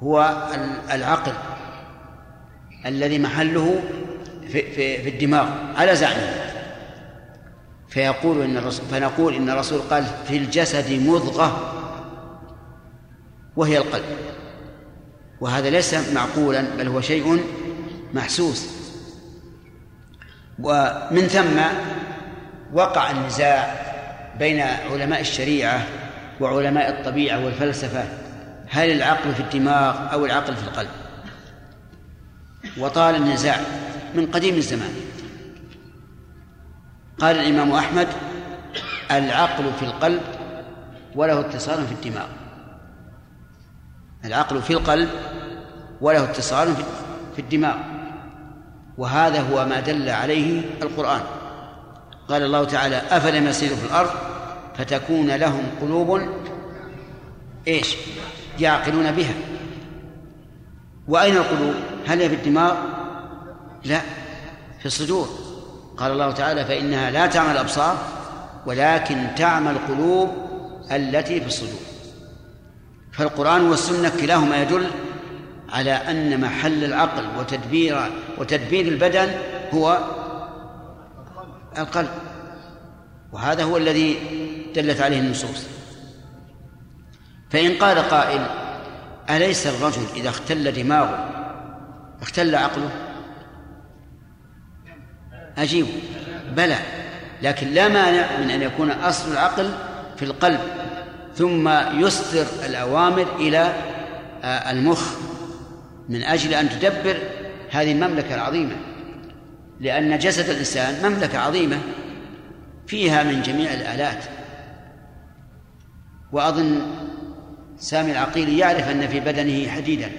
[SPEAKER 1] هو العقل الذي محله في, في, في الدماغ على زعمه. فيقول إن الرسول فنقول إن الرسول قال في الجسد مضغة وهي القلب. وهذا ليس معقولا بل هو شيء محسوس. ومن ثم وقع النزاع بين علماء الشريعة وعلماء الطبيعة والفلسفة هل العقل في الدماغ أو العقل في القلب؟ وطال النزاع من قديم الزمان. قال الإمام أحمد العقل في القلب وله اتصال في الدماغ. العقل في القلب وله اتصال في الدماغ. وهذا هو ما دل عليه القرآن. قال الله تعالى أفلم يسيروا في الأرض فتكون لهم قلوب إيش؟ يعقلون بها. وأين القلوب؟ هل هي في الدماغ؟ لا في الصدور. قال الله تعالى فإنها لا تعمل الأبصار ولكن تعمى القلوب التي في الصدور. فالقرآن والسنة كلاهما يدل على أن محل العقل وتدبير وتدبير البدن هو القلب. وهذا هو الذي دلت عليه النصوص. فإن قال قائل أليس الرجل إذا اختل دماغه اختل عقله؟ أجيب بلى. لكن لا مانع من أن يكون أصل العقل في القلب ثم يصدر الأوامر إلى آه، المخ. من أجل أن تدبر هذه المملكة العظيمة. لأن جسد الإنسان مملكة عظيمة فيها من جميع الآلات. وأظن سامي العقيل يعرف أن في بدنه حديدا.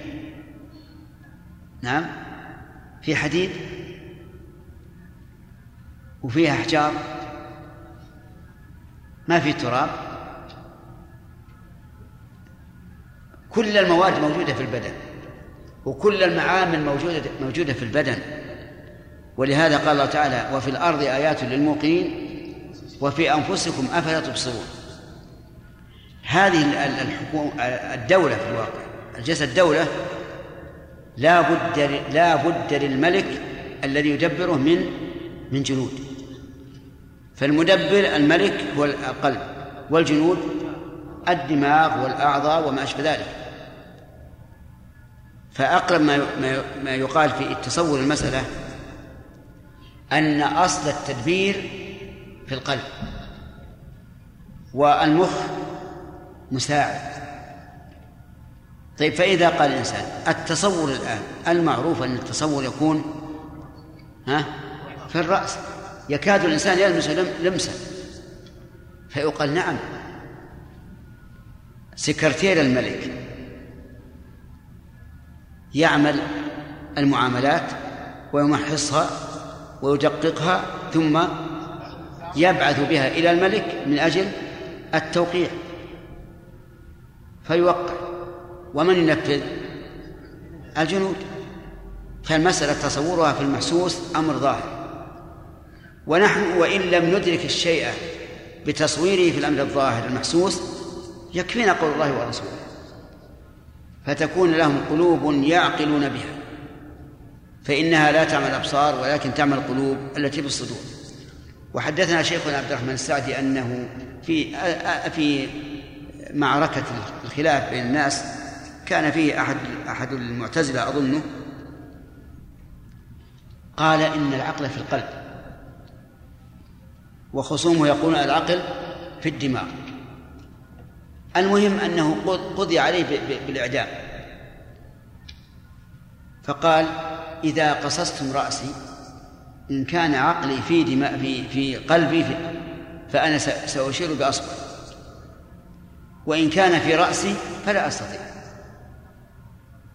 [SPEAKER 1] نعم؟ في حديد؟ وفيها أحجار ما في تراب؟ كل المواد موجودة في البدن. وكل المعامل موجودة موجودة في البدن. ولهذا قال الله تعالى وفي الأرض آيات للموقنين وفي أنفسكم أفلا تبصرون. هذه الحكومة الدولة في الواقع الجسد دولة لا بد لا بد للملك الذي يدبره من من جنود. فالمدبر الملك هو القلب والجنود الدماغ والأعضاء وما أشبه ذلك. فأقرب ما ما يقال في تصور المسألة أن أصل التدبير في القلب. والمخ مساعد. طيب فإذا قال الإنسان التصور الآن المعروف أن التصور يكون ها في الرأس. يكاد الإنسان يلمس لمسا. فيقال نعم. سكرتير الملك. يعمل المعاملات ويمحصها ويدققها ثم يبعث بها إلى الملك من أجل التوقيع. فيوقع. ومن ينفذ؟ الجنود. فالمسألة تصورها في المحسوس أمر ظاهر. ونحن وإن لم ندرك الشيء بتصويره في الأمر الظاهر المحسوس يكفينا قول الله ورسوله. فتكون لهم قلوب يعقلون بها. فإنها لا تعمل الأبصار ولكن تعمل القلوب التي في الصدور وحدثنا شيخنا عبد الرحمن السعدي أنه في في معركة الخلاف بين الناس كان فيه أحد أحد المعتزلة أظنه قال إن العقل في القلب وخصومه يقولون العقل في الدماغ. المهم أنه قضي عليه بالإعدام. فقال إذا قصصتم رأسي إن كان عقلي في دماء في في قلبي في فأنا سأشير بأصبعي. وإن كان في رأسي فلا أستطيع.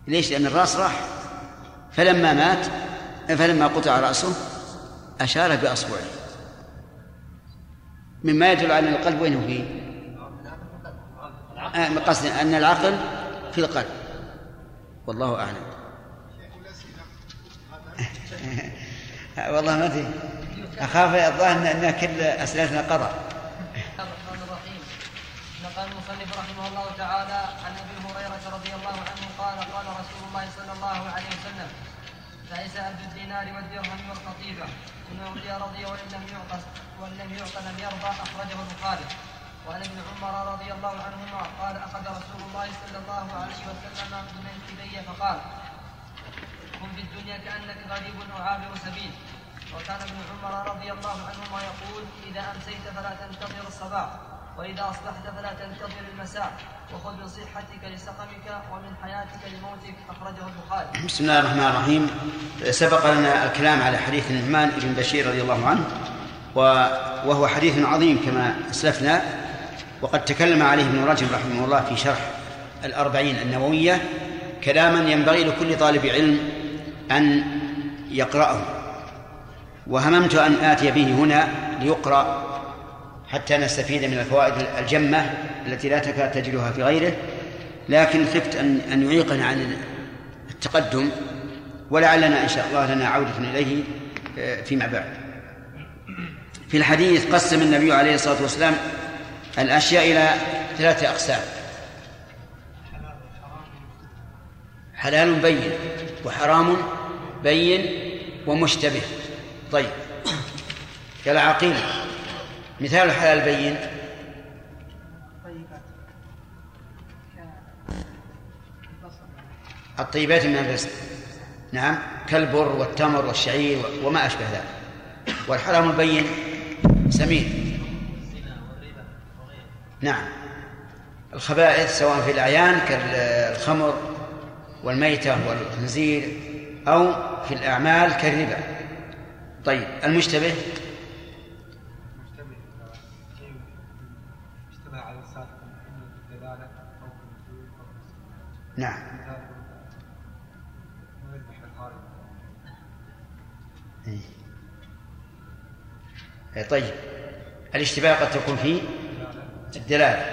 [SPEAKER 1] ليش؟ لأن الرأس راح. فلما مات فلما قطع رأسه أشار بأصبعه. مما يدل على القلب وين فيه؟ آه، قصدي أن العقل في القلب. والله أعلم. والله ما ادري أخاف الظاهر ان كل
[SPEAKER 3] الرحمن الرحيم نقل المصنف رحمه الله تعالى عن أبي هريرة رضي الله عنه قال قال رسول الله صلى الله عليه وسلم ليس ألف الدينار والدرهم والقطيفة إن أعطي رضي وإن لم يعط وإن لم يعط لم يرضى أخرجه البخاري. وعن ابن عمر رضي الله عنهما قال أخذ رسول الله صلى الله عليه وسلم من إلي فقال كن في الدنيا كأنك غريب وعابر سبيل. وكان ابن عمر رضي الله عنهما يقول إذا أمسيت فلا تنتظر الصباح وإذا أصبحت فلا تنتظر المساء وخذ من صحتك لسقمك ومن حياتك لموتك. أخرجه البخاري.
[SPEAKER 1] بسم الله الرحمن الرحيم. سبق لنا الكلام على حديث النعمان بن بشير رضي الله عنه وهو حديث عظيم كما أسلفنا. وقد تكلم عليه ابن رجب رحمه الله في شرح الأربعين النووية كلاما ينبغي لكل طالب علم أن يقرأه. وهممت أن آتي به هنا ليقرأ حتى نستفيد من الفوائد الجمة التي لا تكاد تجدها في غيره لكن خفت أن أن يعيقنا عن التقدم ولعلنا إن شاء الله لنا عودة إليه آه، فيما بعد. في الحديث قسم النبي عليه الصلاة والسلام الأشياء إلى ثلاثة أقسام. حلال بين وحرام بين ومشتبه. طيب. كالعقيل مثال الحلال بين. الطيبات من الرزق. نعم. كالبر والتمر والشعير وما أشبه ذلك. والحرام البين سمين نعم. الخبائث سواء في الأعيان كالخمر والميتة والخنزير أو في الأعمال كالربا. طيب المشتبه؟ نعم. إيه. طيب الاشتباه قد تكون فيه؟ الدلالة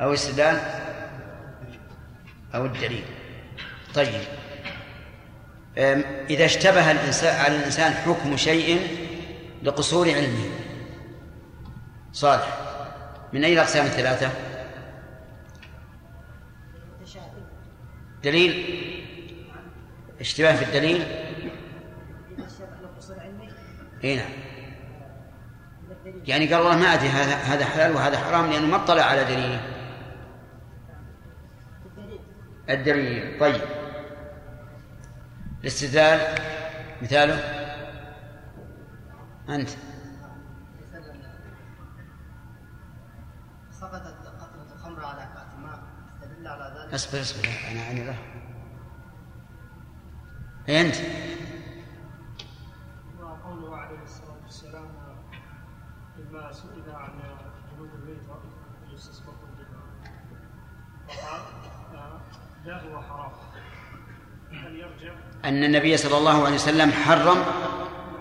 [SPEAKER 1] أو الاستدلال أو الدليل. طيب. إذا اشتبه الإنسان على الإنسان حكم شيء لقصور علمه. صالح. من أي الأقسام الثلاثة؟ دليل. اشتباه في الدليل. إي نعم. يعني قال والله ما أدري هذا هذا حلال وهذا حرام لأنه ما اطلع على دليل الدليل طيب. الاستدلال مثاله؟ أنت.
[SPEAKER 3] سقطت قطرة الخمر على كأس ماء استدل على ذلك؟
[SPEAKER 1] اصبر اصبر أنا عيني له أي أنت. أن النبي صلى الله عليه وسلم حرم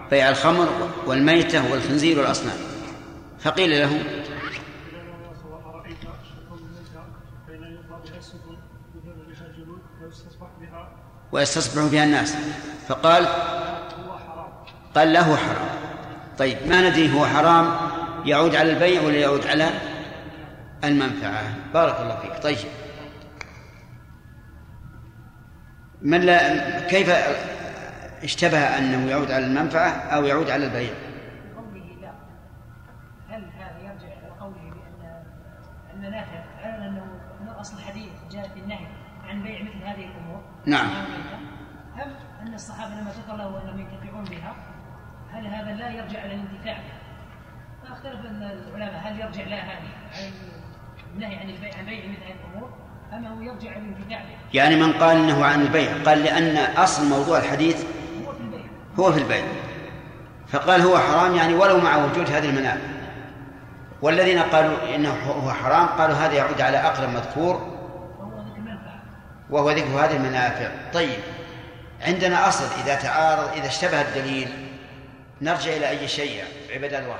[SPEAKER 1] بيع الخمر والميتة والخنزير والأصنام. فقيل له
[SPEAKER 6] ويستصبح بها؟
[SPEAKER 1] الناس. فقال قال له حرام. طيب ما ندري هو حرام يعود على البيع ولا يعود على المنفعة؟ بارك الله فيك. طيب. من لا كيف اشتبه أنه يعود على المنفعة أو يعود على البيع؟
[SPEAKER 7] قوله لا. هل هذا يرجع إلى قوله بأن المنافع على أنه من أصل الحديث جاء في النهي عن بيع مثل هذه الأمور؟
[SPEAKER 1] نعم.
[SPEAKER 7] ام أن الصحابة لما ذكر له انهم ينتفعون بها هل هذا لا يرجع على الانتفاع؟ بها؟ فاختلف العلماء هل يرجع لا هذه النهي عن البيع عن بيع مثل هذه الأمور؟ أم هو يرجع
[SPEAKER 1] يعني من قال إنه عن البيع قال لأن أصل موضوع الحديث
[SPEAKER 7] هو في البيع.
[SPEAKER 1] هو في البيع. فقال هو حرام يعني ولو مع وجود هذه المنافع. والذين قالوا إنه هو حرام قالوا هذا يعود على أقرب مذكور.
[SPEAKER 7] وهو ذكر منفعة
[SPEAKER 1] وهو ذكر هذه المنافع. طيب عندنا أصل إذا تعارض إذا اشتبه الدليل نرجع إلى أي شيء عباد الله؟